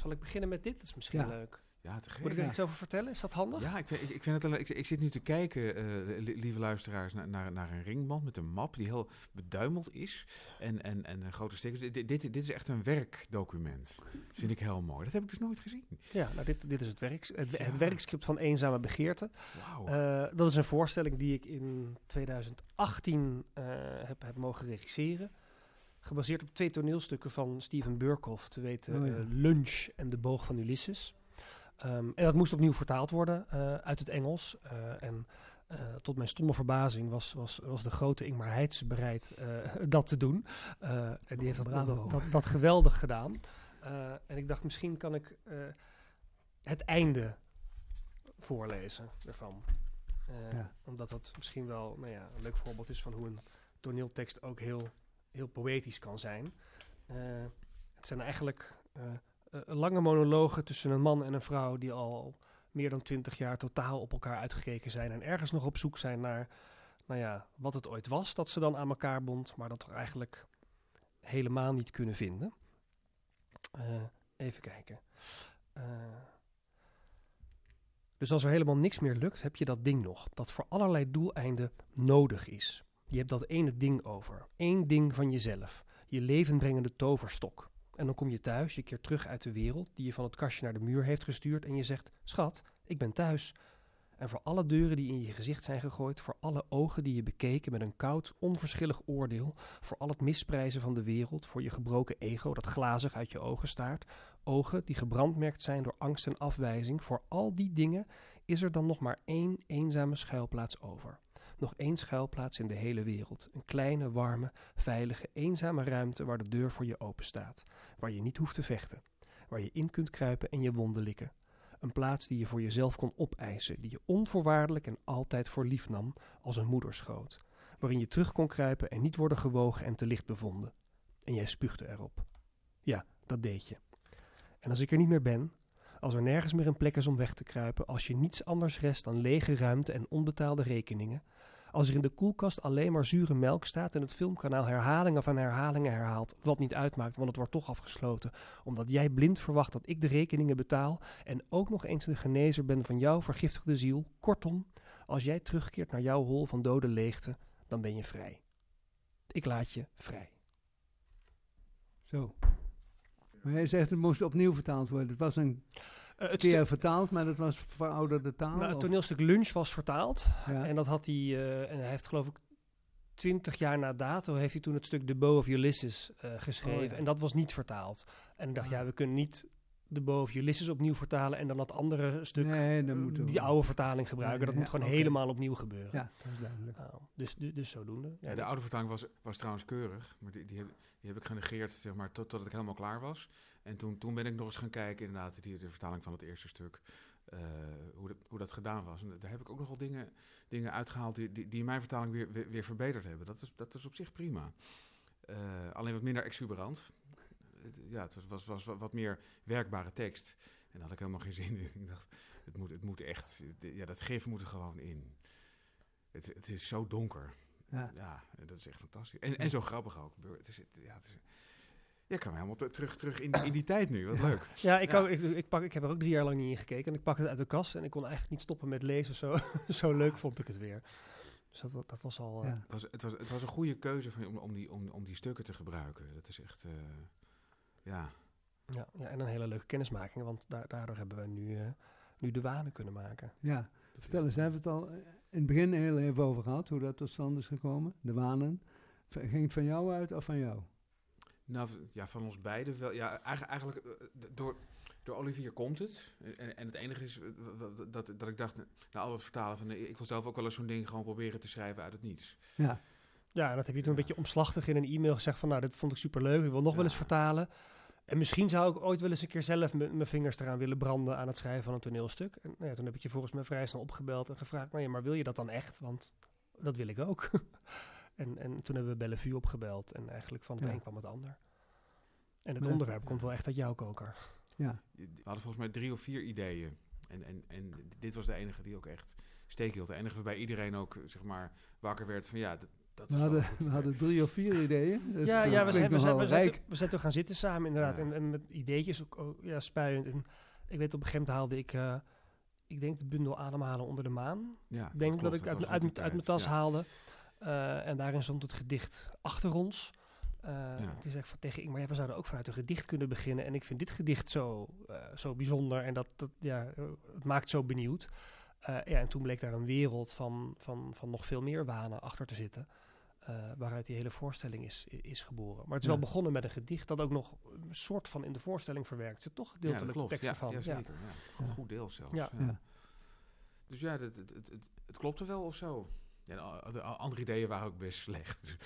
Zal ik beginnen met dit? Dat is misschien Ja. leuk. Ja, te gek. Moet ik er Ja. iets over vertellen? Is dat handig? Ja, ik, vind- ik, ik vind het. Ik, ik zit nu te kijken, eh, li- lieve luisteraars, naar, naar, naar een ringband met een map die heel beduimeld is. En, en, en grote stickers. Dit, dit, dit is echt een werkdocument. Dat vind ik heel mooi. Dat heb ik dus nooit gezien. Ja, nou dit, dit is het, werk, het, werkscript van Eenzame Begeerte. Wauw. Eh, dat is een voorstelling die ik in 2018 eh, heb, heb mogen regisseren. Gebaseerd op twee toneelstukken van Steven Burkhoff, te weten Oh ja. Lunch en De Boog van Ulysses. Ehm, en dat moest opnieuw vertaald worden eh, uit het Engels. Eh, en eh, tot mijn stomme verbazing was, was, was de grote Ingmar Heitse bereid dat te doen. En die heeft dat, dat, dat, dat geweldig gedaan. En ik dacht, misschien kan ik het einde voorlezen ervan. Ja. Omdat dat misschien wel nou ja, een leuk voorbeeld is van hoe een toneeltekst ook heel, heel poëtisch kan zijn. Het zijn eigenlijk lange monologen tussen een man en een vrouw die al meer dan twintig jaar totaal op elkaar uitgekeken zijn en ergens nog op zoek zijn naar nou ja, wat het ooit was dat ze dan aan elkaar bond, maar dat er eigenlijk helemaal niet kunnen vinden. Eh, even kijken. Eh, dus als er helemaal niks meer lukt, heb je dat ding nog, dat voor allerlei doeleinden nodig is. Je hebt dat ene ding over. Eén ding van jezelf. Je levenbrengende toverstok. En dan kom je thuis, je keert terug uit de wereld die je van het kastje naar de muur heeft gestuurd en je zegt: Schat, ik ben thuis. En voor alle deuren die in je gezicht zijn gegooid, voor alle ogen die je bekeken met een koud, onverschillig oordeel, voor al het misprijzen van de wereld, voor je gebroken ego dat glazig uit je ogen staart, ogen die gebrandmerkt zijn door angst en afwijzing, voor al die dingen is er dan nog maar één eenzame schuilplaats over. Nog één schuilplaats in de hele wereld. Een kleine, warme, veilige, eenzame ruimte waar de deur voor je open staat. Waar je niet hoeft te vechten. Waar je in kunt kruipen en je wonden likken. Een plaats die je voor jezelf kon opeisen, die je onvoorwaardelijk en altijd voor lief nam als een moederschoot. Waarin je terug kon kruipen en niet worden gewogen en te licht bevonden. En jij spuugde erop. Ja, dat deed je. En als ik er niet meer ben, als er nergens meer een plek is om weg te kruipen, als je niets anders rest dan lege ruimte en onbetaalde rekeningen, als er in de koelkast alleen maar zure melk staat en het filmkanaal herhalingen van herhalingen herhaalt, wat niet uitmaakt, want het wordt toch afgesloten, omdat jij blind verwacht dat ik de rekeningen betaal en ook nog eens de genezer ben van jouw vergiftigde ziel. Kortom, als jij terugkeert naar jouw hol van dode leegte, dan ben je vrij. Ik laat je vrij. Zo. Maar jij zegt het moest opnieuw vertaald worden. Het was een het keer stu- vertaald, maar dat was verouderde taal. nou, het toneelstuk Lunch was vertaald. ja. En dat had hij, eh, en hij heeft geloof ik twintig jaar na dato, heeft hij toen het stuk The Bow of Ulysses eh, geschreven. Oh, ja. En dat was niet vertaald. En ik dacht, Ah. ja, we kunnen niet Bow of Ulysses opnieuw vertalen en dan dat andere stuk, nee, dan eh, moeten we- die oude vertaling gebruiken. Ja, dat ja, moet gewoon helemaal opnieuw gebeuren. Ja, dat is duidelijk. Nou, dus, dus, dus zodoende. Ja, de oude vertaling was, was trouwens keurig, maar die, die, heb, die heb ik genegeerd zeg maar, tot, tot ik helemaal klaar was. En toen, toen ben ik nog eens gaan kijken, inderdaad, die, de vertaling van het eerste stuk, eh, hoe, dat, hoe dat gedaan was. En daar heb ik ook nogal dingen, dingen uitgehaald die, die, die in mijn vertaling weer, weer, weer verbeterd hebben. Dat is, dat is op zich prima. Eh, alleen wat minder exuberant. Het, ja, het was, was, was wat- meer werkbare tekst. En daar had ik helemaal geen zin in. Ik dacht, het moet, het moet echt... Ja, dat gif moet er gewoon in. Het, het is zo donker. Ja. Ja, dat is echt fantastisch. En, en zo grappig ook. Het is, ja, het is, ja, ik kan helemaal te- terug, terug in, in die tijd nu. Wat Ja. leuk. Ja, ik, Ja. Ook, ik, ik, pak, ik heb er ook drie jaar lang niet in gekeken. En ik pak het uit de kast en ik kon eigenlijk niet stoppen met lezen. Zo, zo leuk vond ik het weer. Dus dat, dat was al... eh. Het was, het, was, het was een goede keuze van, je om, om, die, om, om die stukken te gebruiken. Dat is echt... eh, ja. ja, ja, en een hele leuke kennismaking. Want da- daardoor hebben we nu, eh, nu de wanen kunnen maken. ja. dat Vertel eens, hebben we het al eh, in het begin heel even over gehad, hoe dat tot stand is gekomen, de wanen. Ging het van jou uit of van jou? Nou, ja, van ons beiden wel. Ja, eigenlijk, eigenlijk eh, door, door Olivier komt het. En, en het enige is dat, dat ik dacht, na al het vertalen van... Ik wil zelf ook wel eens zo'n ding gewoon proberen te schrijven uit het niets. Ja, Ja, en dat heb je toen een beetje omslachtig in een e-mail gezegd van... nou, dit vond ik superleuk, ik wil nog wel eens vertalen. En misschien zou ik ooit wel eens een keer zelf mijn vingers eraan willen branden... aan het schrijven van een toneelstuk. En nou ja, toen heb ik je volgens mij vrij snel opgebeld en gevraagd... nou ja, maar wil je dat dan echt? Want dat wil ik ook. en, en toen hebben we Bellevue opgebeld en eigenlijk van het Ja. een kwam het ander. En het Ja. onderwerp komt wel echt uit jouw koker. ja, We hadden volgens mij drie of vier ideeën. En, en, en dit was de enige die ook echt steek hield. De enige waarbij iedereen ook, zeg maar, wakker werd van... Ja, dat, dat we hadden, we drie of vier ideeën. Dus ja, eh, ja we, zijn, we, zijn, we, zijn, we zijn toen gaan zitten samen inderdaad. Ja. En, en met ideetjes ook, ook, ja, spuiend. En ik weet op een gegeven moment haalde ik... eh, ik denk de bundel Ademhalen onder de maan. Ja, Ik denk dat, klopt, ik uit, uit, uit mijn tas ja. haalde. Eh, en daarin stond het gedicht achter ons. Eh Ja. Toen zei ik van tegen Ingmar, ja, we zouden ook vanuit een gedicht kunnen beginnen. En ik vind dit gedicht zo, eh, zo bijzonder en dat, dat ja, eh, het maakt zo benieuwd. Eh, ja, en toen bleek daar een wereld van, van, van nog veel meer wanen achter te zitten. Eh, waaruit die hele voorstelling is, is geboren. Maar het is Ja. wel begonnen met een gedicht dat ook nog een soort van in de voorstelling verwerkt zit. Toch Ja, gedeeltelijk klopt. teksten Ja, van. ja, Ja. zeker. Ja. Een Ja. goed deel zelfs. Ja. Ja. Dus ja, het, het, het, het, het klopte wel of zo. Ja, de de andere ideeën waren ook best slecht.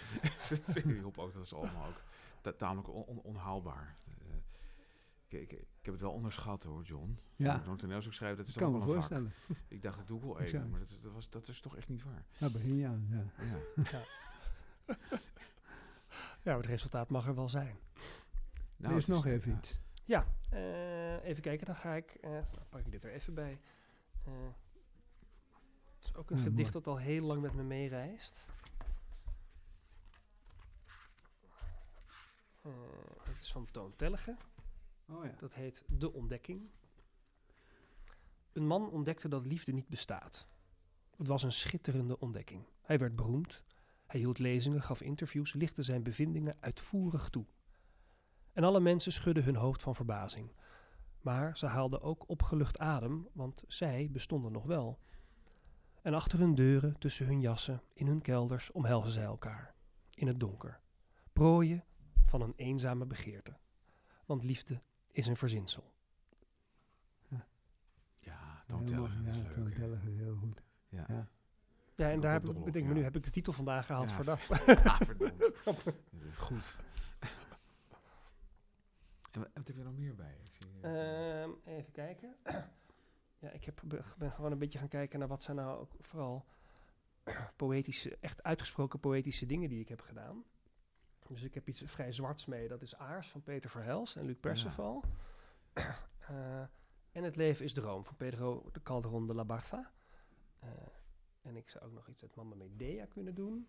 Dus dat hielp ook, dat is allemaal ook ta- tamelijk on- on- onhaalbaar. Eh, ik, ik, ik heb het wel onderschat hoor, John. Ja, Zo'n toneelstuk schrijven, dat is toch kan ook me wel een vak. voorstellen. Ik dacht, dat doe ik wel even, maar dat, is- dat, was, dat is toch echt niet waar. Ja, begin ja. ja. Ja. maar het resultaat mag er wel zijn. Nou, er is nog even iets. Ja, eh, even kijken. Dan ga ik. eh, dan pak ik dit er even bij. Eh, het is ook een Ja, gedicht mooi. dat al heel lang met me meereist. Het is van Toon Tellige. Oh ja. Dat heet De Ontdekking. Een man ontdekte dat liefde niet bestaat. Het was een schitterende ontdekking. Hij werd beroemd. Hij hield lezingen, gaf interviews, lichtte zijn bevindingen uitvoerig toe. En alle mensen schudden hun hoofd van verbazing. Maar ze haalden ook opgelucht adem, want zij bestonden nog wel. En achter hun deuren, tussen hun jassen, in hun kelders omhelzen zij elkaar. In het donker. Prooien van een eenzame begeerte. Want liefde is een verzinsel. Ja, Toon. Tellegen, dat is Ja, leuk. Toon heel goed. Ja. Ja. Ja, en daar heb ik, bedenk me nu, ja. heb ik de titel vandaag gehaald Ja, voor dat. Ah, verdomd. Dat is goed. En wat, wat heb je nog meer bij? Ik zie, eh, Ehm, even kijken. ja, ik heb, be- ben gewoon een beetje gaan kijken naar wat zijn nou ook vooral poëtische, echt uitgesproken poëtische dingen die ik heb gedaan. Dus ik heb iets vrij zwarts mee. Dat is Aars van Peter Verhelst en Luc Perceval. Eh, en Het leven is droom van Pedro de Calderon de la Barca. Eh, en ik zou ook nog iets uit Mamma Medea kunnen doen.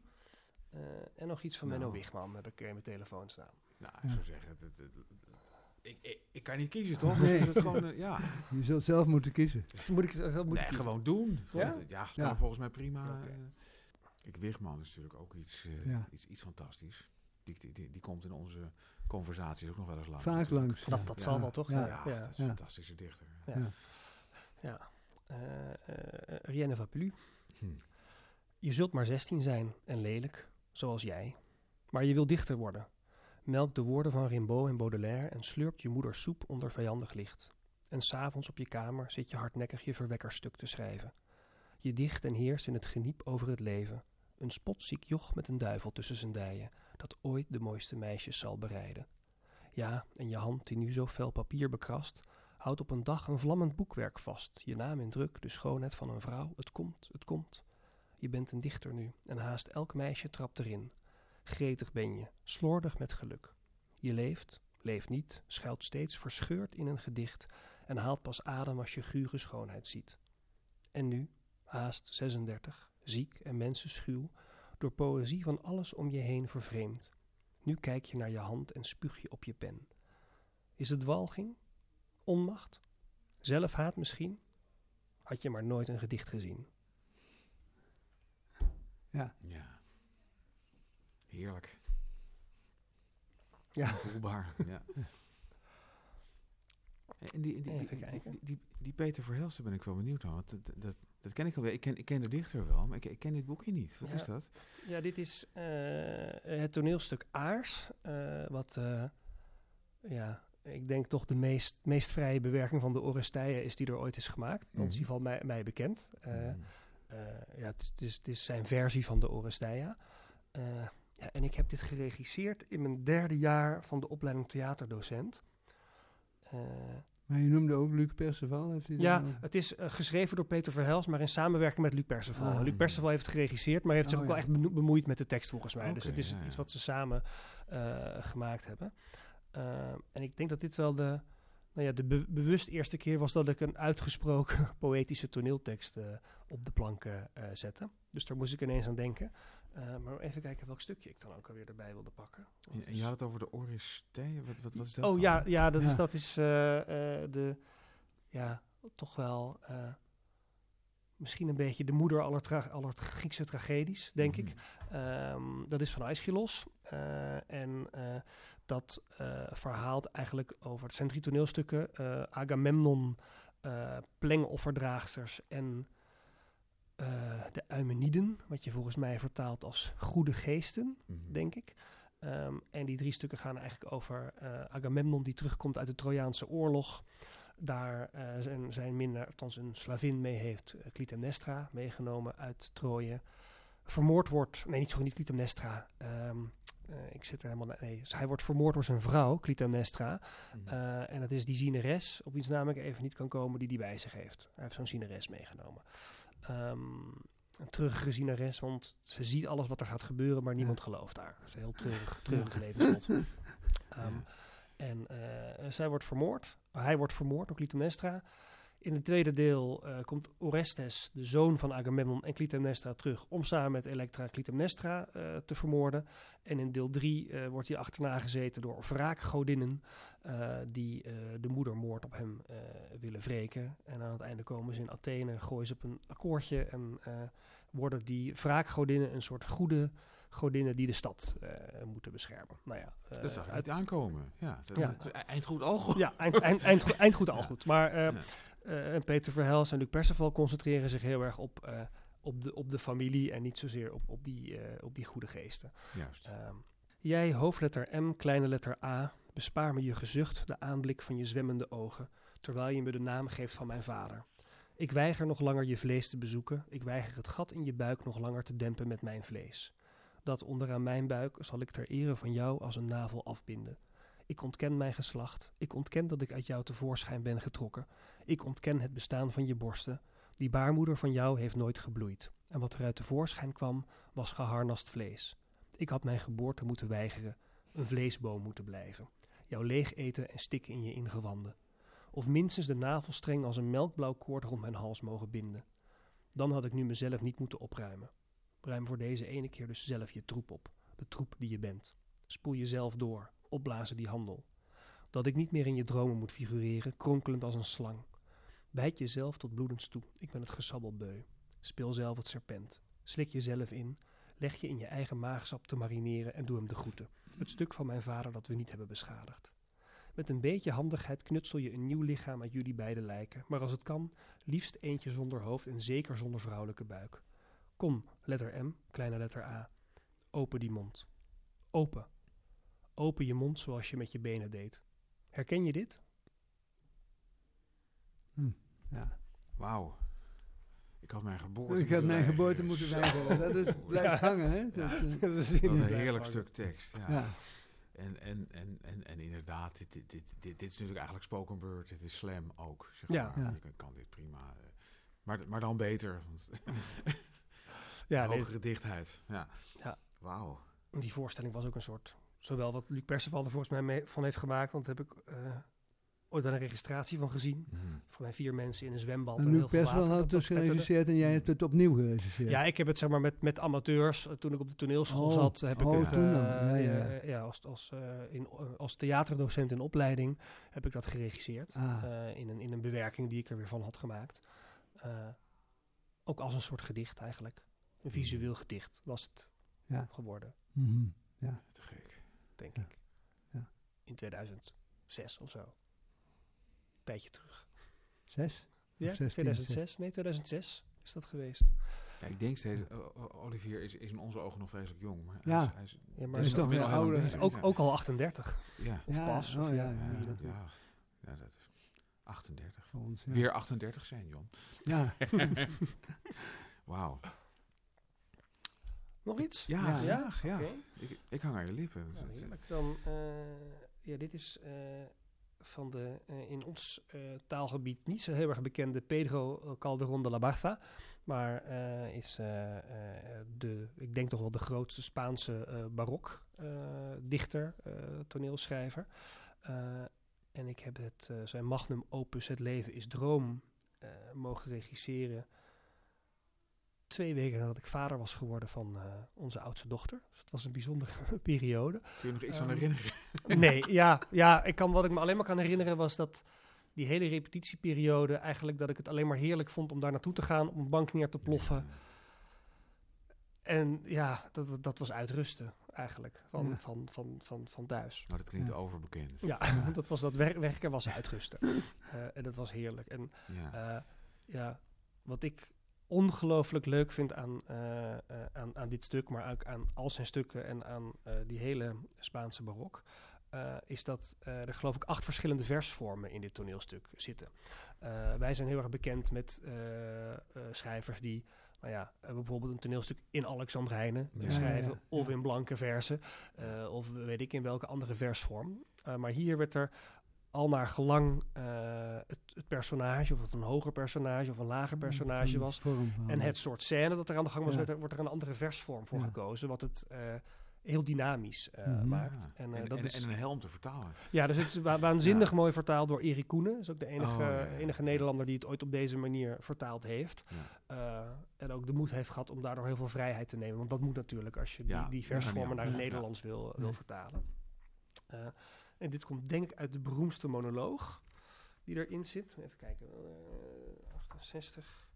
Eh, en nog iets van Menno Nou. Wigman heb ik in mijn telefoon staan. Nou, ik Ja. zou zeggen, het, het, het- het- ik, ik, ik kan niet kiezen, toch? Nee. Dus het gewoon, eh, ja. Je zult zelf moeten kiezen. Dus moet ik, dat moet ik nee, kiezen. gewoon doen. Gewoon, Ja? ja, volgens mij prima. Eh. Ik, Wigman is natuurlijk ook iets, eh, Ja. iets, iets fantastisch. Die, die, die, die komt in onze conversaties ook nog wel eens langs. Vaak natuurlijk. langs. Dat, dat Ja. zal wel toch? Ja. Ja, ja. dat is Ja. een fantastische dichter. Ja. Ja. Ja. Eh, eh, rien ne va plus. Hm. Je zult maar 16 zijn en lelijk, zoals jij. Maar je wil dichter worden. Melk de woorden van Rimbaud en Baudelaire en slurpt je moeders soep onder vijandig licht. En s'avonds op je kamer zit je hardnekkig je verwekkerstuk te schrijven. Je dicht en heerst in het geniep over het leven. Een spotziek joch met een duivel tussen zijn dijen, dat ooit de mooiste meisjes zal bereiden. Ja, en je hand die nu zo fel papier bekrast, houdt op een dag een vlammend boekwerk vast. Je naam in druk, de schoonheid van een vrouw. Het komt, het komt. Je bent een dichter nu en haast elk meisje trapt erin. Gretig ben je, slordig met geluk. Je leeft, leeft niet, schuilt steeds verscheurd in een gedicht en haalt pas adem als je gure schoonheid ziet. En nu, haast 36, ziek en mensenschuw, door poëzie van alles om je heen vervreemd. Nu kijk je naar je hand en spuug je op je pen. Is het walging? Onmacht? Zelfhaat misschien? Had je maar nooit een gedicht gezien. Ja. Ja. Heerlijk. Ja. Voelbaar. ja. En die, die, die, Even die, kijken. die, die, die Peter Verhelsten ben ik wel benieuwd naar. Want dat, dat, dat ken ik alweer. Ik ken, ik ken de dichter wel, maar ik, ik ken dit boekje niet. Wat Ja. is dat? Ja, dit is eh, het toneelstuk Aars. eh, wat, eh, ja, ik denk toch de meest, meest vrije bewerking van de Oresteia is die er ooit is gemaakt. Dat is in Mhm. ieder geval mij, mij bekend. Eh, Mm. eh, ja, het is, het, is, het is zijn versie van de Oresteia. Eh, ja, en ik heb dit geregisseerd in mijn derde jaar van de opleiding theaterdocent. Eh, Maar je noemde ook Luc Perceval. Heeft hij ja, het is geschreven door Peter Verhels, maar in samenwerking met Luc Perceval. Ah. Luc Perceval heeft het geregisseerd, maar heeft zich Oh, ook wel echt bemoeid met de tekst volgens mij. dus het is ja, iets wat ze samen eh, gemaakt hebben. Eh, en ik denk dat dit wel de, nou ja, de be- bewust eerste keer was dat ik een uitgesproken poëtische toneeltekst eh, op de plank eh, zette. Dus daar moest ik ineens aan denken. Eh, maar even kijken welk stukje ik dan ook alweer erbij wilde pakken. Want En, je had het over de Oristee. Wat, wat, wat is dat? Oh dan? ja, ja, dat is, dat is eh, de, ja, toch wel misschien een beetje de moeder aller, tra- aller Griekse tragedies, denk ik. Mhm. Ehm, dat is van Aeschylus. eh, en eh, dat eh, verhaalt eigenlijk over, het zijn drie toneelstukken, Agamemnon, plengofferdraagsters en de Eumeniden, wat je volgens mij vertaalt als goede geesten Mhm. denk ik. Ehm, en die drie stukken gaan eigenlijk over Agamemnon die terugkomt uit de Trojaanse oorlog. Daar eh, zijn, zijn minder, althans een slavin mee heeft, eh, Clytemnestra, meegenomen uit Troje. Vermoord wordt, nee niet, sorry, niet Clytemnestra. ehm, eh, ik zit er helemaal, nee, dus hij wordt vermoord door zijn vrouw, Clytemnestra. Mhm. En dat is die zieneres, op wiens naam ik even niet kan komen, die die bij zich heeft. Hij heeft zo'n zieneres meegenomen. Ehm, een treurige zieneres, want ze ziet alles wat er gaat gebeuren, maar niemand gelooft haar. Dat is een heel treurig, treurig. Ehm, Ja. En eh, zij wordt vermoord. Hij wordt vermoord door Clytemnestra. In het tweede deel eh, komt Orestes, de zoon van Agamemnon en Clytemnestra, terug om samen met Elektra Clytemnestra eh, te vermoorden. En in deel 3 wordt hij achterna gezeten door wraakgodinnen die de moedermoord op hem willen wreken. En aan het einde komen ze in Athene, gooien ze op een akkoordje en worden die wraakgodinnen een soort goede godinnen die de stad eh, moeten beschermen. Nou ja, eh, dat zag je uit- niet aankomen. Ja, dat, Ja. dat is eind goed, al goed. ja, eind, eind, eind, goed- eind goed al Ja. goed. Maar eh, Ja. en Peter Verhels en Luc Perceval concentreren zich heel erg op, op, de, op de familie en niet zozeer op, op, die, op die goede geesten. Juist. Ehm, jij, hoofdletter M, kleine letter A, bespaar me je gezucht, de aanblik van je zwemmende ogen, terwijl je me de naam geeft van mijn vader. Ik weiger nog langer je vlees te bezoeken, ik weiger het gat in je buik nog langer te dempen met mijn vlees. Dat onderaan mijn buik zal ik ter ere van jou als een navel afbinden. Ik ontken mijn geslacht, ik ontken dat ik uit jou tevoorschijn ben getrokken. Ik ontken het bestaan van je borsten. Die baarmoeder van jou heeft nooit gebloeid. En wat er uit tevoorschijn kwam, was geharnast vlees. Ik had mijn geboorte moeten weigeren, een vleesboom moeten blijven. Jou leeg eten en stikken in je ingewanden. Of minstens de navelstreng als een melkblauw koord rond mijn hals mogen binden. Dan had ik nu mezelf niet moeten opruimen. Ruim voor deze ene keer dus zelf je troep op, de troep die je bent. Spoel jezelf door, opblazen die handel. Dat ik niet meer in je dromen moet figureren, kronkelend als een slang. Bijt jezelf tot bloedens toe, ik ben het gesabbel beu. Speel zelf het serpent. Slik jezelf in, leg je in je eigen maagsap te marineren en doe hem de groeten. Het stuk van mijn vader dat we niet hebben beschadigd. Met een beetje handigheid knutsel je een nieuw lichaam uit jullie beide lijken, maar als het kan, liefst eentje zonder hoofd en zeker zonder vrouwelijke buik. Kom, letter M, kleine letter A. Open die mond. Open. Open je mond zoals je met je benen deed. Herken je dit? Ja. Wauw. Ik had mijn geboorte Ik had mijn geboorte moeten weigeren. Dat is, blijft Ja. hangen, hè? Dat, eh, Dat is Wat een heerlijk stuk tekst. Ja. ja. En, en, en, en, en inderdaad, dit, dit, dit, dit, is natuurlijk eigenlijk spoken word. Dit is slam ook. Zeg Ja. maar. Ja. Je kan, kan dit prima. eh, maar, maar dan beter. Ja, hogere dichtheid. Ja. Ja. Wauw. die voorstelling was ook een soort... Zowel wat Luc Perceval er volgens mij mee, van heeft gemaakt... want daar heb ik eh, ooit wel een registratie van gezien. Mhm. Voor mij vier mensen in een zwembad. En heel Luc water had dat dus geregisseerd en jij hebt het opnieuw geregisseerd. Ja, ik heb het zeg maar met, met amateurs. eh, Toen ik op de toneelschool Oh, zat, heb oh, ik het toen dan. eh, Ja, ja, ja. ja, als, als, eh, in, als theaterdocent in opleiding heb ik dat geregisseerd. Ah. Eh, in, een, in een bewerking die ik er weer van had gemaakt. Eh, ook als een soort gedicht eigenlijk. Een visueel gedicht was het Ja. geworden, Mhm. Te gek. denk Ja. ik. Ja. In 2006 of zo. Tijdje terug. Zes? Ja, 16, 2006? Nee, 2006 is dat geweest. Ja, ik denk steeds, Olivier is, is in onze ogen nog vreselijk jong. Maar Ja. hij is, hij is, Ja, maar Hij is dat- toch weer ouder. bezig, ook, ja. ook al 38. Ja. Of Ja, pas. oh of ja, ja, ja, Ja, dat ja, ja, is 38. Voor ons, ja. Weer 38 zijn, Jon. Ja. Wauw. Nog iets? Ja, Ja. graag. Ja. Oké. Ik, ik hang aan je lippen. Heerlijk. Dan, eh, ja, dit is eh, van de eh, in ons eh, taalgebied niet zo heel erg bekende Pedro Calderón de la Barca. Maar eh, is de, ik denk toch wel de grootste Spaanse eh, barok eh, dichter, eh, toneelschrijver. Eh, en ik heb het, eh, zijn magnum opus Het leven is droom eh, mogen regisseren. Twee weken nadat ik vader was geworden van eh, onze oudste dochter. Dus het was een bijzondere periode. Kun je nog iets van Ehm, herinneren? Nee, ja, ja ik kan, wat ik me alleen maar kan herinneren was dat die hele repetitieperiode eigenlijk dat ik het alleen maar heerlijk vond om daar naartoe te gaan, om een bank neer te ploffen. En ja, dat, dat- was uitrusten eigenlijk van, Ja. van, van, van, van thuis. Nou, dat klinkt Ja. overbekend. Ja, dat was dat wer- werken was uitrusten. Eh, en dat was heerlijk. En Ja. eh, ja, wat ik ongelooflijk leuk vind aan, eh, eh, aan, aan dit stuk, maar ook aan al zijn stukken en aan eh, die hele Spaanse barok, is dat er geloof ik acht verschillende versvormen in dit toneelstuk zitten. Wij zijn heel erg bekend met schrijvers die, nou ja, bijvoorbeeld een toneelstuk in Alexandrijnen Ja. schrijven, Ja, ja, of in blanke versen, of weet ik in welke andere versvorm. Maar hier werd er al naar gelang eh, het, het personage, of het een hoger personage of een lager personage was, vorm en het soort scène dat er aan de gang was, Ja. werd er, wordt er een andere versvorm voor Ja. gekozen, wat het eh, heel dynamisch eh, Mhm. maakt. En, eh, en, dat en- is, en een helm te vertalen. ja, dus het is wa- waanzinnig mooi vertaald door Erik Koenen. Dat is ook de enige, Oh, enige Nederlander die het ooit op deze manier vertaald heeft. Ja. Eh, en ook de moed heeft gehad om daardoor heel veel vrijheid te nemen. Want dat moet natuurlijk als je Ja, die, die versvormen naar het. Nederlands wil, wil vertalen. Eh, en dit komt denk ik uit de beroemdste monoloog die erin zit. Even kijken. eh, 68.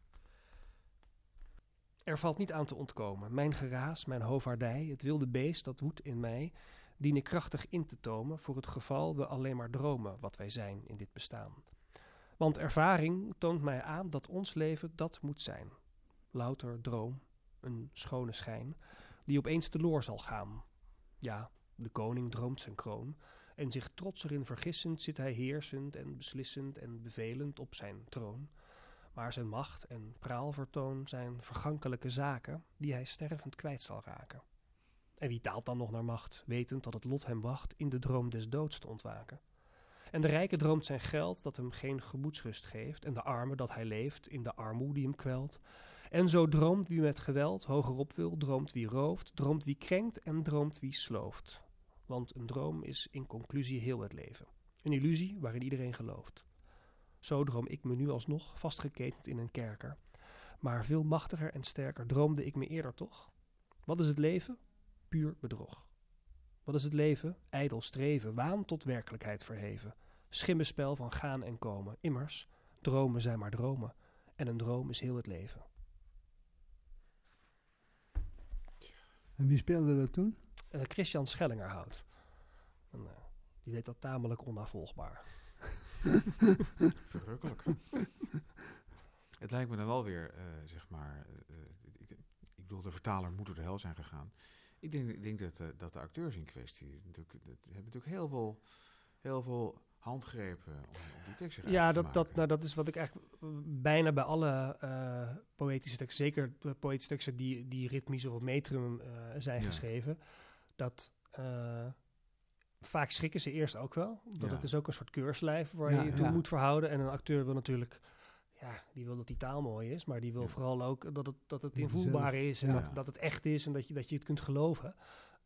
Er valt niet aan te ontkomen. Mijn geraas, mijn hovaardij, het wilde beest dat woedt in mij, dien ik krachtig in te tomen voor het geval we alleen maar dromen wat wij zijn in dit bestaan. Want ervaring toont mij aan dat ons leven dat moet zijn. Louter droom, een schone schijn, die opeens teloor zal gaan. Ja, de koning droomt zijn kroon, en zich trots erin vergissend zit hij heersend en beslissend en bevelend op zijn troon. Maar zijn macht en praalvertoon zijn vergankelijke zaken, die hij stervend kwijt zal raken. En wie taalt dan nog naar macht, wetend dat het lot hem wacht in de droom des doods te ontwaken? En de rijke droomt zijn geld dat hem geen gemoedsrust geeft, en de arme dat hij leeft in de armoede die hem kwelt. En zo droomt wie met geweld hogerop wil, droomt wie rooft, droomt wie krenkt en droomt wie slooft. Want een droom is in conclusie heel het leven. Een illusie waarin iedereen gelooft. Zo droom ik me nu alsnog vastgeketend in een kerker. Maar veel machtiger en sterker droomde ik me eerder toch? Wat is het leven? Puur bedrog. Wat is het leven? Ijdel streven, waan tot werkelijkheid verheven. Schimmenspel van gaan en komen. Immers, dromen zijn maar dromen. En een droom is heel het leven. En wie speelde dat toen? Eh, Christian Schellingerhout. En, eh, die deed dat tamelijk onafvolgbaar. Verrukkelijk. het lijkt me dan wel weer, eh, zeg maar... ik, ik bedoel, de vertaler moet door de hel zijn gegaan. Ik denk, ik denk dat, eh, dat de acteurs in kwestie... Natuurlijk, dat, hebben natuurlijk heel veel, heel veel handgrepen om, om die teksten Ja, te dat, dat, nou, dat is wat ik eigenlijk bijna bij alle eh, poëtische teksten, zeker de poëtische teksten die, die ritmisch of op metrum eh, zijn Ja. geschreven, dat eh, vaak schrikken ze eerst ook wel. Dat Ja. het is ook een soort keurslijf waar Ja, je je toe ja. moet verhouden. En een acteur wil natuurlijk, ja, die wil dat die taal mooi is, maar die wil Ja. vooral ook dat het, dat het invoelbaar is en Ja. dat, dat het echt is en dat je, dat je het kunt geloven.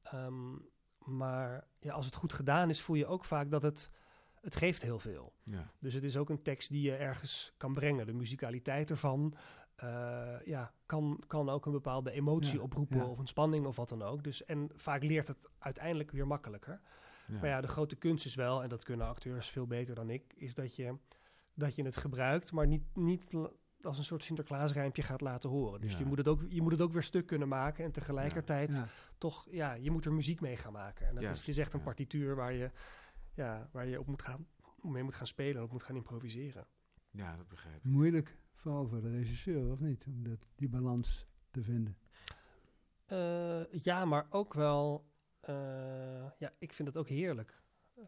Ehm, maar ja, als het goed gedaan is, voel je ook vaak dat het, het geeft heel veel. Ja. Dus het is ook een tekst die je ergens kan brengen. De musicaliteit ervan eh, ja, kan, kan ook een bepaalde emotie Ja, oproepen ja. of een spanning of wat dan ook. Dus, en vaak leert het uiteindelijk weer makkelijker. Maar ja, de grote kunst is wel, en dat kunnen acteurs veel beter dan ik, is dat je, dat je het gebruikt, maar niet, niet als een soort Sinterklaasrijmpje gaat laten horen. Dus je, moet het ook, je moet het ook weer stuk kunnen maken en tegelijkertijd toch, ja, je moet er muziek mee gaan maken. En dat is, het is echt een partituur waar je, ja, waar je op moet gaan, mee moet gaan spelen en op moet gaan improviseren. ja, dat begrijp ik. Moeilijk, vooral voor de regisseur, of niet? Om dat, die balans te vinden. Eh, ja, maar ook wel. eh, ja, ik vind het ook heerlijk.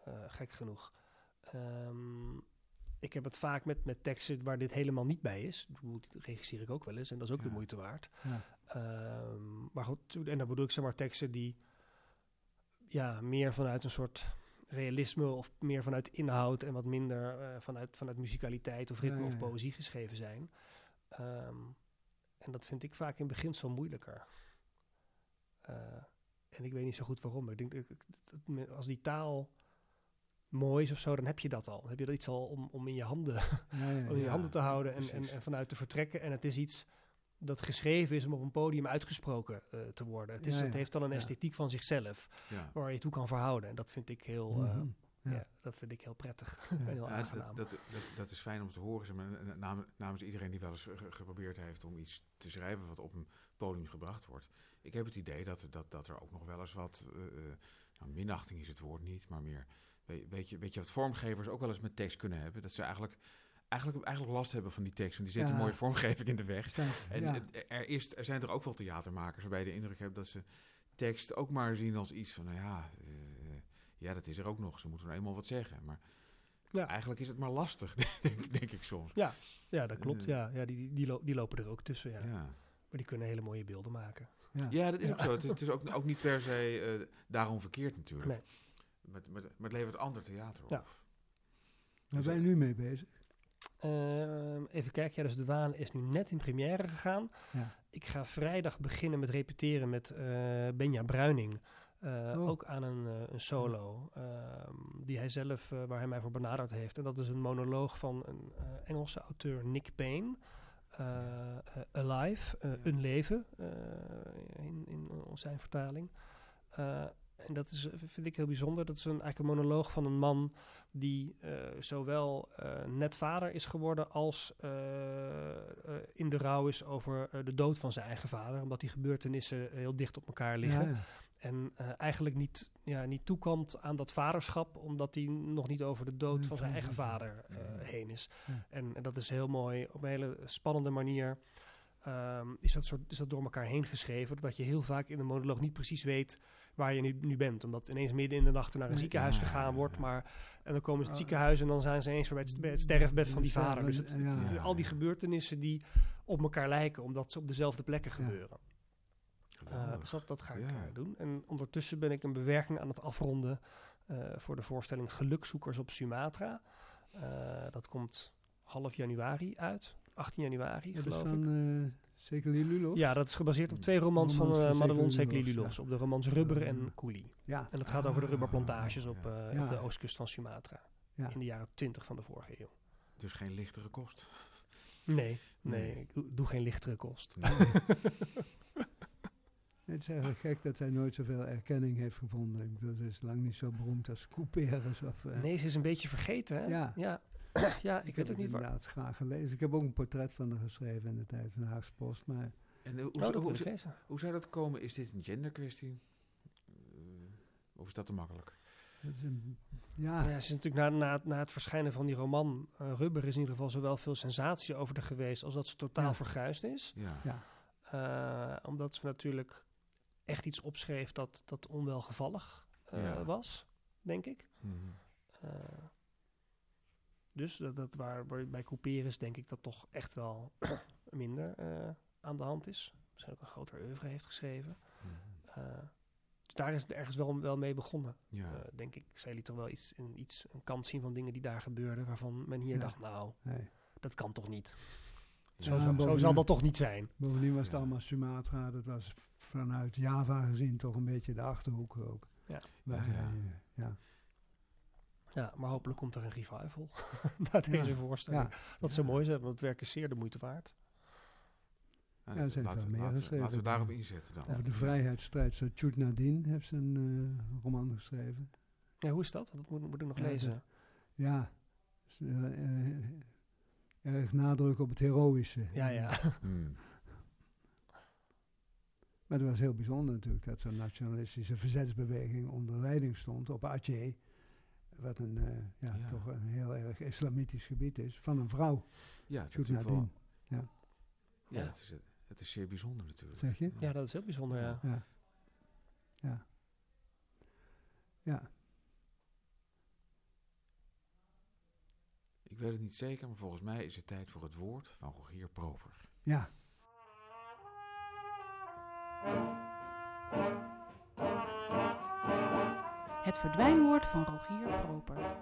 eh, gek genoeg. Ehm, ik heb het vaak met, met teksten waar dit helemaal niet bij is. Die regisseer ik ook wel eens en dat is ook de moeite waard. Ja. Ehm, maar goed, en dan bedoel ik zeg maar teksten die ja, meer vanuit een soort realisme of meer vanuit inhoud en wat minder eh, vanuit, vanuit muzikaliteit of ritme Ja, ja, of poëzie geschreven zijn. Ehm, en dat vind ik vaak in beginsel moeilijker. Eh, en ik weet niet zo goed waarom. Ik denk dat, als die taal mooi is of zo, dan heb je dat al. Dan heb je dat iets al om, om in je handen om in je handen te houden en, en, en vanuit te vertrekken. En het is iets dat geschreven is om op een podium uitgesproken eh, te worden. Het, is, Ja, het heeft dan een ja. esthetiek van zichzelf Ja. waar je toe kan verhouden. En dat vind ik heel, eh, Mhm. ja. Ja. dat vind ik heel prettig Ja. en heel Ja, aangenaam. dat, dat, dat, dat is fijn om te horen. Zeg maar, en nam- namens iedereen die wel eens ge- geprobeerd heeft om iets te schrijven wat op een podium gebracht wordt. Ik heb het idee dat, dat, dat er ook nog wel eens wat, eh, eh, nou, minachting is het woord niet, maar meer, weet, weet, je, weet je wat vormgevers ook wel eens met tekst kunnen hebben. Dat ze eigenlijk, eigenlijk, eigenlijk last hebben van die tekst, want die zet Ja. een mooie vormgeving in de weg. Staat- En ja. er, is, er zijn er ook wel theatermakers waarbij je de indruk hebt dat ze tekst ook maar zien als iets van, nou ja, eh, ja, dat is er ook nog. Ze moeten nou eenmaal wat zeggen. Maar Ja. eigenlijk is het maar lastig, denk, denk ik soms. ja, dat klopt. eh, Ja, ja die, die, die, lo- die lopen er ook tussen. Ja. Ja, Maar die kunnen hele mooie beelden maken. ja. ja dat is Ja. ook zo. Het is, het is ook, ook niet per se eh, daarom verkeerd natuurlijk. Nee. Maar, maar, maar het levert ander theater op. Ja. Waar ben je nu mee bezig? Ehm, even kijken, ja, dus De Waan is nu net in première gegaan. Ja. Ik ga vrijdag beginnen met repeteren met eh, Benja Bruining. Eh, Oh. Ook aan een, eh, een solo ehm, die hij zelf, waar hij mij voor benaderd heeft. En dat is een monoloog van een Engelse auteur, Nick Payne. Alive, Ja. Een Leven, in, in zijn vertaling. En dat is, eh, vind ik heel bijzonder. Dat is een, eigenlijk een monoloog van een man die eh, zowel eh, net vader is geworden als in de rouw is over de dood van zijn eigen vader. Omdat die gebeurtenissen heel dicht op elkaar liggen. Ja. En eigenlijk niet, ja, niet toekomt aan dat vaderschap, omdat hij nog niet over de dood van zijn eigen vader heen is. En dat is heel mooi, op een hele spannende manier. Ehm, is, dat soort, is dat door elkaar heen geschreven, dat je heel vaak in de monoloog niet precies weet waar je nu, nu bent. Omdat ineens midden in de nacht naar een ziekenhuis gegaan wordt, maar en dan komen ze in het Ah. ziekenhuis en dan zijn ze ineens weer bij het, sterfbed van die vader. Dus het, al die gebeurtenissen die op elkaar lijken, omdat ze op dezelfde plekken gebeuren. Eh, dus dat, dat ga ik Ja. doen. En ondertussen ben ik een bewerking aan het afronden eh, voor de voorstelling Gelukzoekers op Sumatra. Eh, dat komt half januari uit. 18 januari, Dat is geloof ik. van uh, Sekeli Lulov? Ja, dat is gebaseerd op twee romans van, Romans eh van Madelon Sekeli Sekeli Lulovs, Lulovs. Op de romans Rubber en Coolie. Ja. En dat gaat over de Ah, rubberplantages op, eh, Ja. op de oostkust van Sumatra. Ja. In de jaren 20 van de vorige eeuw. Dus geen lichtere kost. Nee, nee, Nee. ik doe, doe geen lichtere kost. Nee. Het is eigenlijk gek dat zij nooit zoveel erkenning heeft gevonden. Ik bedoel, ze is lang niet zo beroemd als Couperus. Of, eh, Nee, ze is een beetje vergeten, hè? Ja. Ja, ja ik, ik weet heb ook niet waar. inderdaad graag gelezen. Ik heb ook een portret van haar geschreven in de tijd van de Haagse Post. Maar En eh, hoe, Oh, hoe, ik hoe, zou dat komen? Is dit een genderkwestie? Eh, of is dat te makkelijk? het is een, Ja, ja, ze is natuurlijk na, na, na het verschijnen van die roman eh, Rubber is in ieder geval zowel veel sensatie over de geweest als dat ze totaal Ja. verguisd is. Ja. ja. Eh, omdat ze natuurlijk echt iets opschreef dat, dat onwelgevallig eh, Ja. was, denk ik. Eh, dus dat, dat waar, bij Couperus denk ik dat toch echt wel minder eh, aan de hand is. Misschien ook een groter oeuvre heeft geschreven. Mhm. Eh, dus daar is het ergens wel, wel mee begonnen. Ja. Eh, denk ik. Zij liet toch wel iets, een, iets, een kant zien van dingen die daar gebeurden, waarvan men hier Ja. dacht, nou, nee. dat kan toch niet. Ja. Zo, Ja, zo- zal dat toch niet zijn. Bovendien was het allemaal Sumatra. Dat was vanuit Java gezien toch een beetje de achterhoek ook. Ja. Ja. Ja. Ja, maar hopelijk komt er een revival na deze Ja. voorstelling. Ja. Dat zou mooi zijn, want het werk is zeer de moeite waard. Ja, er zijn laten, laten- geschreven. laten we daarop inzetten dan. Over de vrijheidsstrijd. Zo Chut Nadine heeft een eh, roman geschreven. Ja, hoe is dat? Dat moet, moet ik nog Ja, lezen. Ja, eh, eh, erg nadruk op het heroïsche. Ja, ja. Hmm. Maar het was heel bijzonder natuurlijk dat zo'n nationalistische verzetsbeweging onder leiding stond op Aceh. Wat een, eh, ja, Ja. toch een heel erg islamitisch gebied is. Van een vrouw, Ja, dat is natuurlijk wel- ja, Ja. het, is, het is zeer bijzonder natuurlijk. Zeg je? Ja, dat is heel bijzonder, ja. Ja. Ja. Ja. Ik weet het niet zeker, maar volgens mij is het tijd voor het woord van Rogier Proper. Ja. Het verdwijnwoord van Rogier Proper.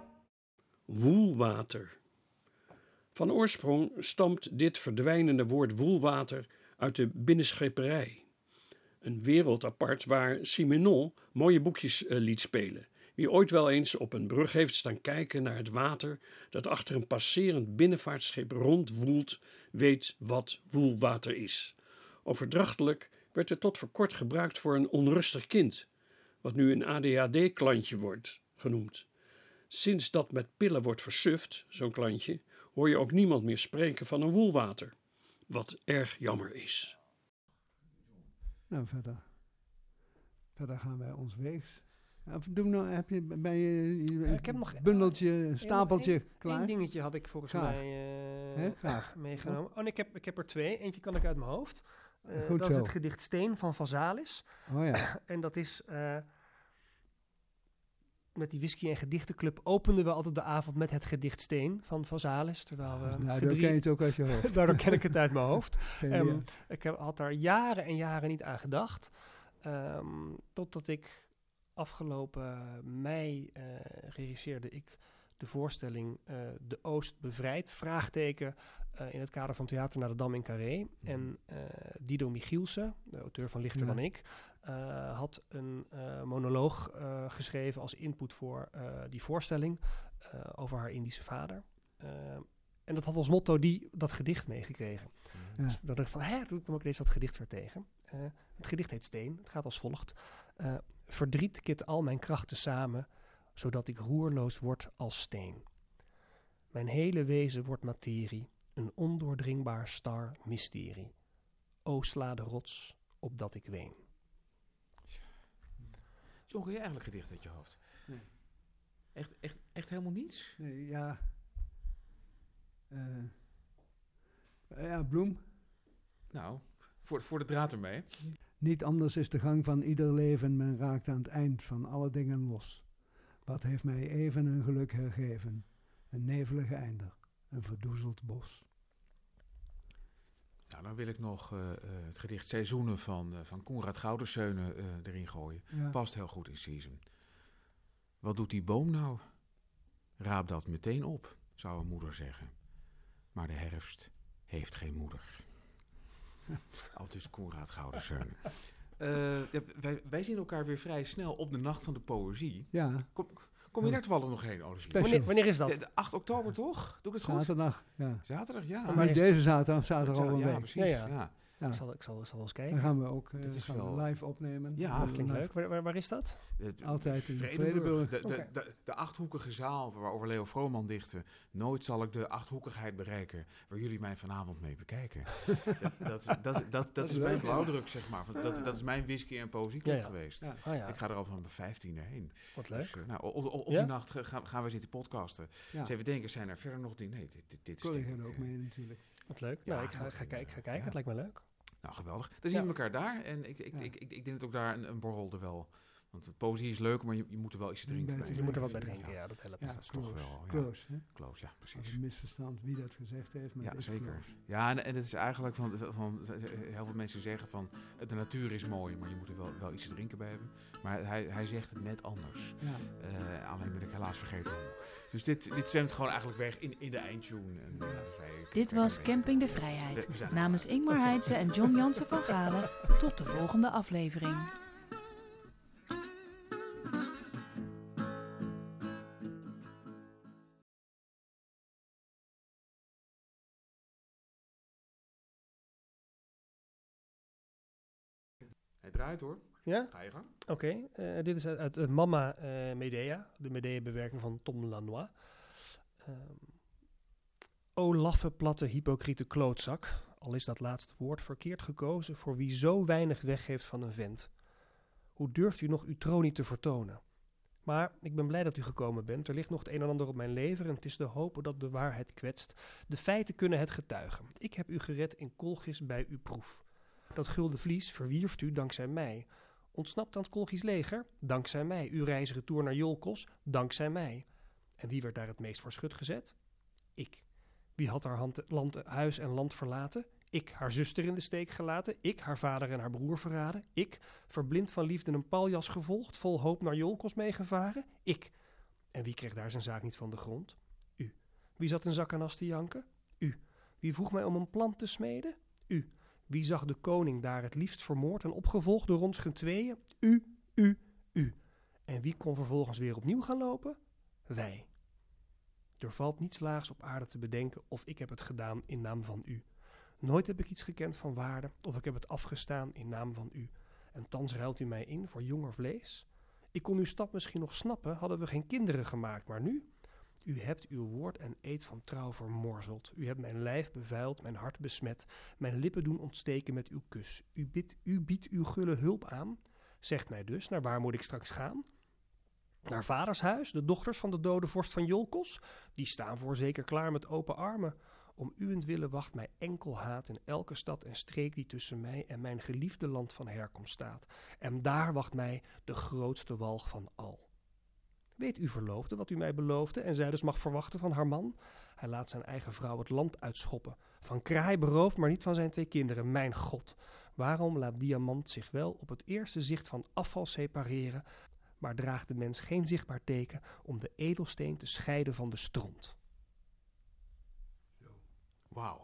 Woelwater. Van oorsprong stamt dit verdwijnende woord woelwater uit de binnenscheperij. Een wereld apart waar Simenon mooie boekjes eh, liet spelen. Wie ooit wel eens op een brug heeft staan kijken naar het water dat achter een passerend binnenvaartschip rondwoelt, weet wat woelwater is. Overdrachtelijk werd het tot voor kort gebruikt voor een onrustig kind, wat nu een ADHD-klantje wordt genoemd. Sinds dat met pillen wordt versuft, zo'n klantje, hoor je ook niemand meer spreken van een woelwater. Wat erg jammer is. Nou, verder. Verder gaan wij ons weegs. Of doe nou, heb je bij je, je Ja, ik heb nog- bundeltje, een stapeltje Eén klaar? dingetje had ik volgens Graag. mij eh, graag. meegenomen. Oh, nee, ik, heb, ik heb er twee. Eentje kan ik uit mijn hoofd. Eh, dat is het gedicht Steen van Vazalis. Oh ja. En dat is... eh, met die whisky- en gedichtenclub openden we altijd de avond met het gedicht Steen van Vazalis. Terwijl we nou, gedrie- ken je het ook uit je hoofd. Daardoor ken ik het uit mijn hoofd. Idee. ik heb, had daar jaren en jaren niet aan gedacht. Ehm, totdat ik afgelopen mei eh, regisseerde ik de voorstelling eh, De Oost bevrijd, vraagteken, eh, in het kader van Theater naar de Dam in Carré. En eh, Dido Michielsen, de auteur van Lichter Ja. dan ik, had een monoloog geschreven als input voor die voorstelling over haar Indische vader. En dat had als motto die, dat gedicht meegekregen. Ja. Dus dan dacht ik van, hè, toen kwam ik deze dat gedicht weer tegen. Het gedicht heet Steen. Het gaat als volgt. Verdriet kit al mijn krachten samen, zodat ik roerloos word als steen. Mijn hele wezen wordt materie, een ondoordringbaar star mysterie. O sla de rots, opdat ik ween. John, kun je eigenlijk gedicht uit je hoofd? Nee. Echt, echt, echt helemaal niets? Nee, ja. Eh, ja, Bloem. Nou, voor, voor de draad ermee. Niet anders is de gang van ieder leven, men raakt aan het eind van alle dingen los. Wat heeft mij even een geluk hergeven? Een nevelige einder, een verdoezeld bos. Nou, dan wil ik nog eh, eh, het gedicht Seizoenen van, eh van Konrad Gouderseunen erin gooien. Ja. Past heel goed in season. Wat doet die boom nou? Raap dat meteen op, zou een moeder zeggen. Maar de herfst heeft geen moeder. Aldus Konrad Gouderseunen. Eh, ja, wij, wij zien elkaar weer vrij snel op de Nacht van de Poëzie. Ja, Kom, kom je daar toevallig nog heen, Olivier? Special. Wanneer, wanneer is dat? De, de 8 oktober toch? Doe ik het goed? zaterdag. Ja. Zaterdag, ja. Maar deze zaterdag, zaterdag al een ja, week. precies. Ja, ja. ja. Ja. Ik, zal, ik, zal, ik zal eens Dan kijken. gaan we ook eh, is gaan we wel- live opnemen. Ja, dat klinkt Live. leuk. Waar, waar, waar is dat? Het- Altijd in de Vredenburg. Vredenburg. De, de, Oké. de, de achthoekige zaal waarover Leo Vrooman dichtte. Nooit zal ik de achthoekigheid bereiken waar jullie mij vanavond mee bekijken. dat, dat, dat, dat, dat is is mijn ja. blauwdruk, zeg maar. Dat, dat is mijn whisky- en Ja, ja. geweest. Ja. Ah ja, Ik ga er al van mijn vijftiende heen. wat leuk. Dus, eh, nou, op, op, op Ja? die nacht gaan, gaan we zitten podcasten. Ja. Dus even denken, zijn er verder nog dingen? Nee, dit, dit, dit is ik, ook eh, mee natuurlijk. Wat leuk. Ja, nou, ik ga, dat ga, kijken, ik ga kijken. ja. Het lijkt me leuk. Nou, geweldig. Dan zien we elkaar daar. En ik, ik, ik, ik denk dat ook daar een, een borrel er wel... Want de poëzie is leuk, maar je, je moet er wel iets te drinken Bij Je moet er wat bij drinken, ja, dat helpt. Ja, dat is toch wel, ja. Close, hè? Close, ja, precies. een misverstand wie dat gezegd heeft, maar Ja, het is zeker. close. Ja, en, en het is eigenlijk van, van, heel veel mensen zeggen van de natuur is mooi, maar je moet er wel, wel iets te drinken bij hebben. Maar hij, hij zegt het net anders. Ja. Eh, alleen ben ik helaas vergeten. Dus dit, dit zwemt gewoon eigenlijk weg in, in de eindtune. En, wij, Dit was Camping de Vrijheid. Namens Ingmar Heitse en John Jansen van Galen. Tot de volgende aflevering. Draait hoor. Ja? Ga je gang. Oké, eh, dit is uit, uit Mama eh, Medea, de Medea-bewerking van Tom Lanois. Ehm, o laffe, platte, hypocriete klootzak, al is dat laatste woord verkeerd gekozen voor wie zo weinig weggeeft van een vent. Hoe durft u nog uw troon niet te vertonen? Maar ik ben blij dat u gekomen bent. Er ligt nog het een en ander op mijn lever en het is te hopen dat de waarheid kwetst. De feiten kunnen het getuigen. Ik heb u gered in Kolgis bij uw proef. Dat gulden vlies verwierft u dankzij mij. Ontsnapt aan het Kolgisch leger? Dankzij mij. Uw reisretour naar Jolkos? Dankzij mij. En wie werd daar het meest voor schut gezet? Ik. Wie had haar hand, land, huis en land verlaten? Ik. Haar zuster in de steek gelaten? Ik. Haar vader en haar broer verraden? Ik. Verblind van liefde een paljas gevolgd, vol hoop naar Jolkos meegevaren? Ik. En wie kreeg daar zijn zaak niet van de grond? U. Wie zat een zakkenas te janken? U. Wie vroeg mij om een plan te smeden? U. Wie zag de koning daar het liefst vermoord en opgevolgd door ons tweeën? U, u, u. En wie kon vervolgens weer opnieuw gaan lopen? Wij. Er valt niets laags op aarde te bedenken of ik heb het gedaan in naam van u. Nooit heb ik iets gekend van waarde of ik heb het afgestaan in naam van u. En thans ruilt u mij in voor jonger vlees? Ik kon uw stap misschien nog snappen, hadden we geen kinderen gemaakt, maar nu? U hebt uw woord en eed van trouw vermorzeld. U hebt mijn lijf bevuild, mijn hart besmet, mijn lippen doen ontsteken met uw kus. U, biedt, u biedt uw gulle hulp aan. Zegt mij dus, naar waar moet ik straks gaan? Naar vaders huis, de dochters van de dode vorst van Jolkos? Die staan voorzeker klaar met open armen. Om uwentwille wacht mij enkel haat in elke stad en streek die tussen mij en mijn geliefde land van herkomst staat. En daar wacht mij de grootste walg van al. Weet uw verloofde wat u mij beloofde en zij dus mag verwachten van haar man? Hij laat zijn eigen vrouw het land uitschoppen. Van kraai beroofd, maar niet van zijn twee kinderen. Mijn God, waarom laat diamant zich wel op het eerste zicht van afval separeren, maar draagt de mens geen zichtbaar teken om de edelsteen te scheiden van de stront? Wauw.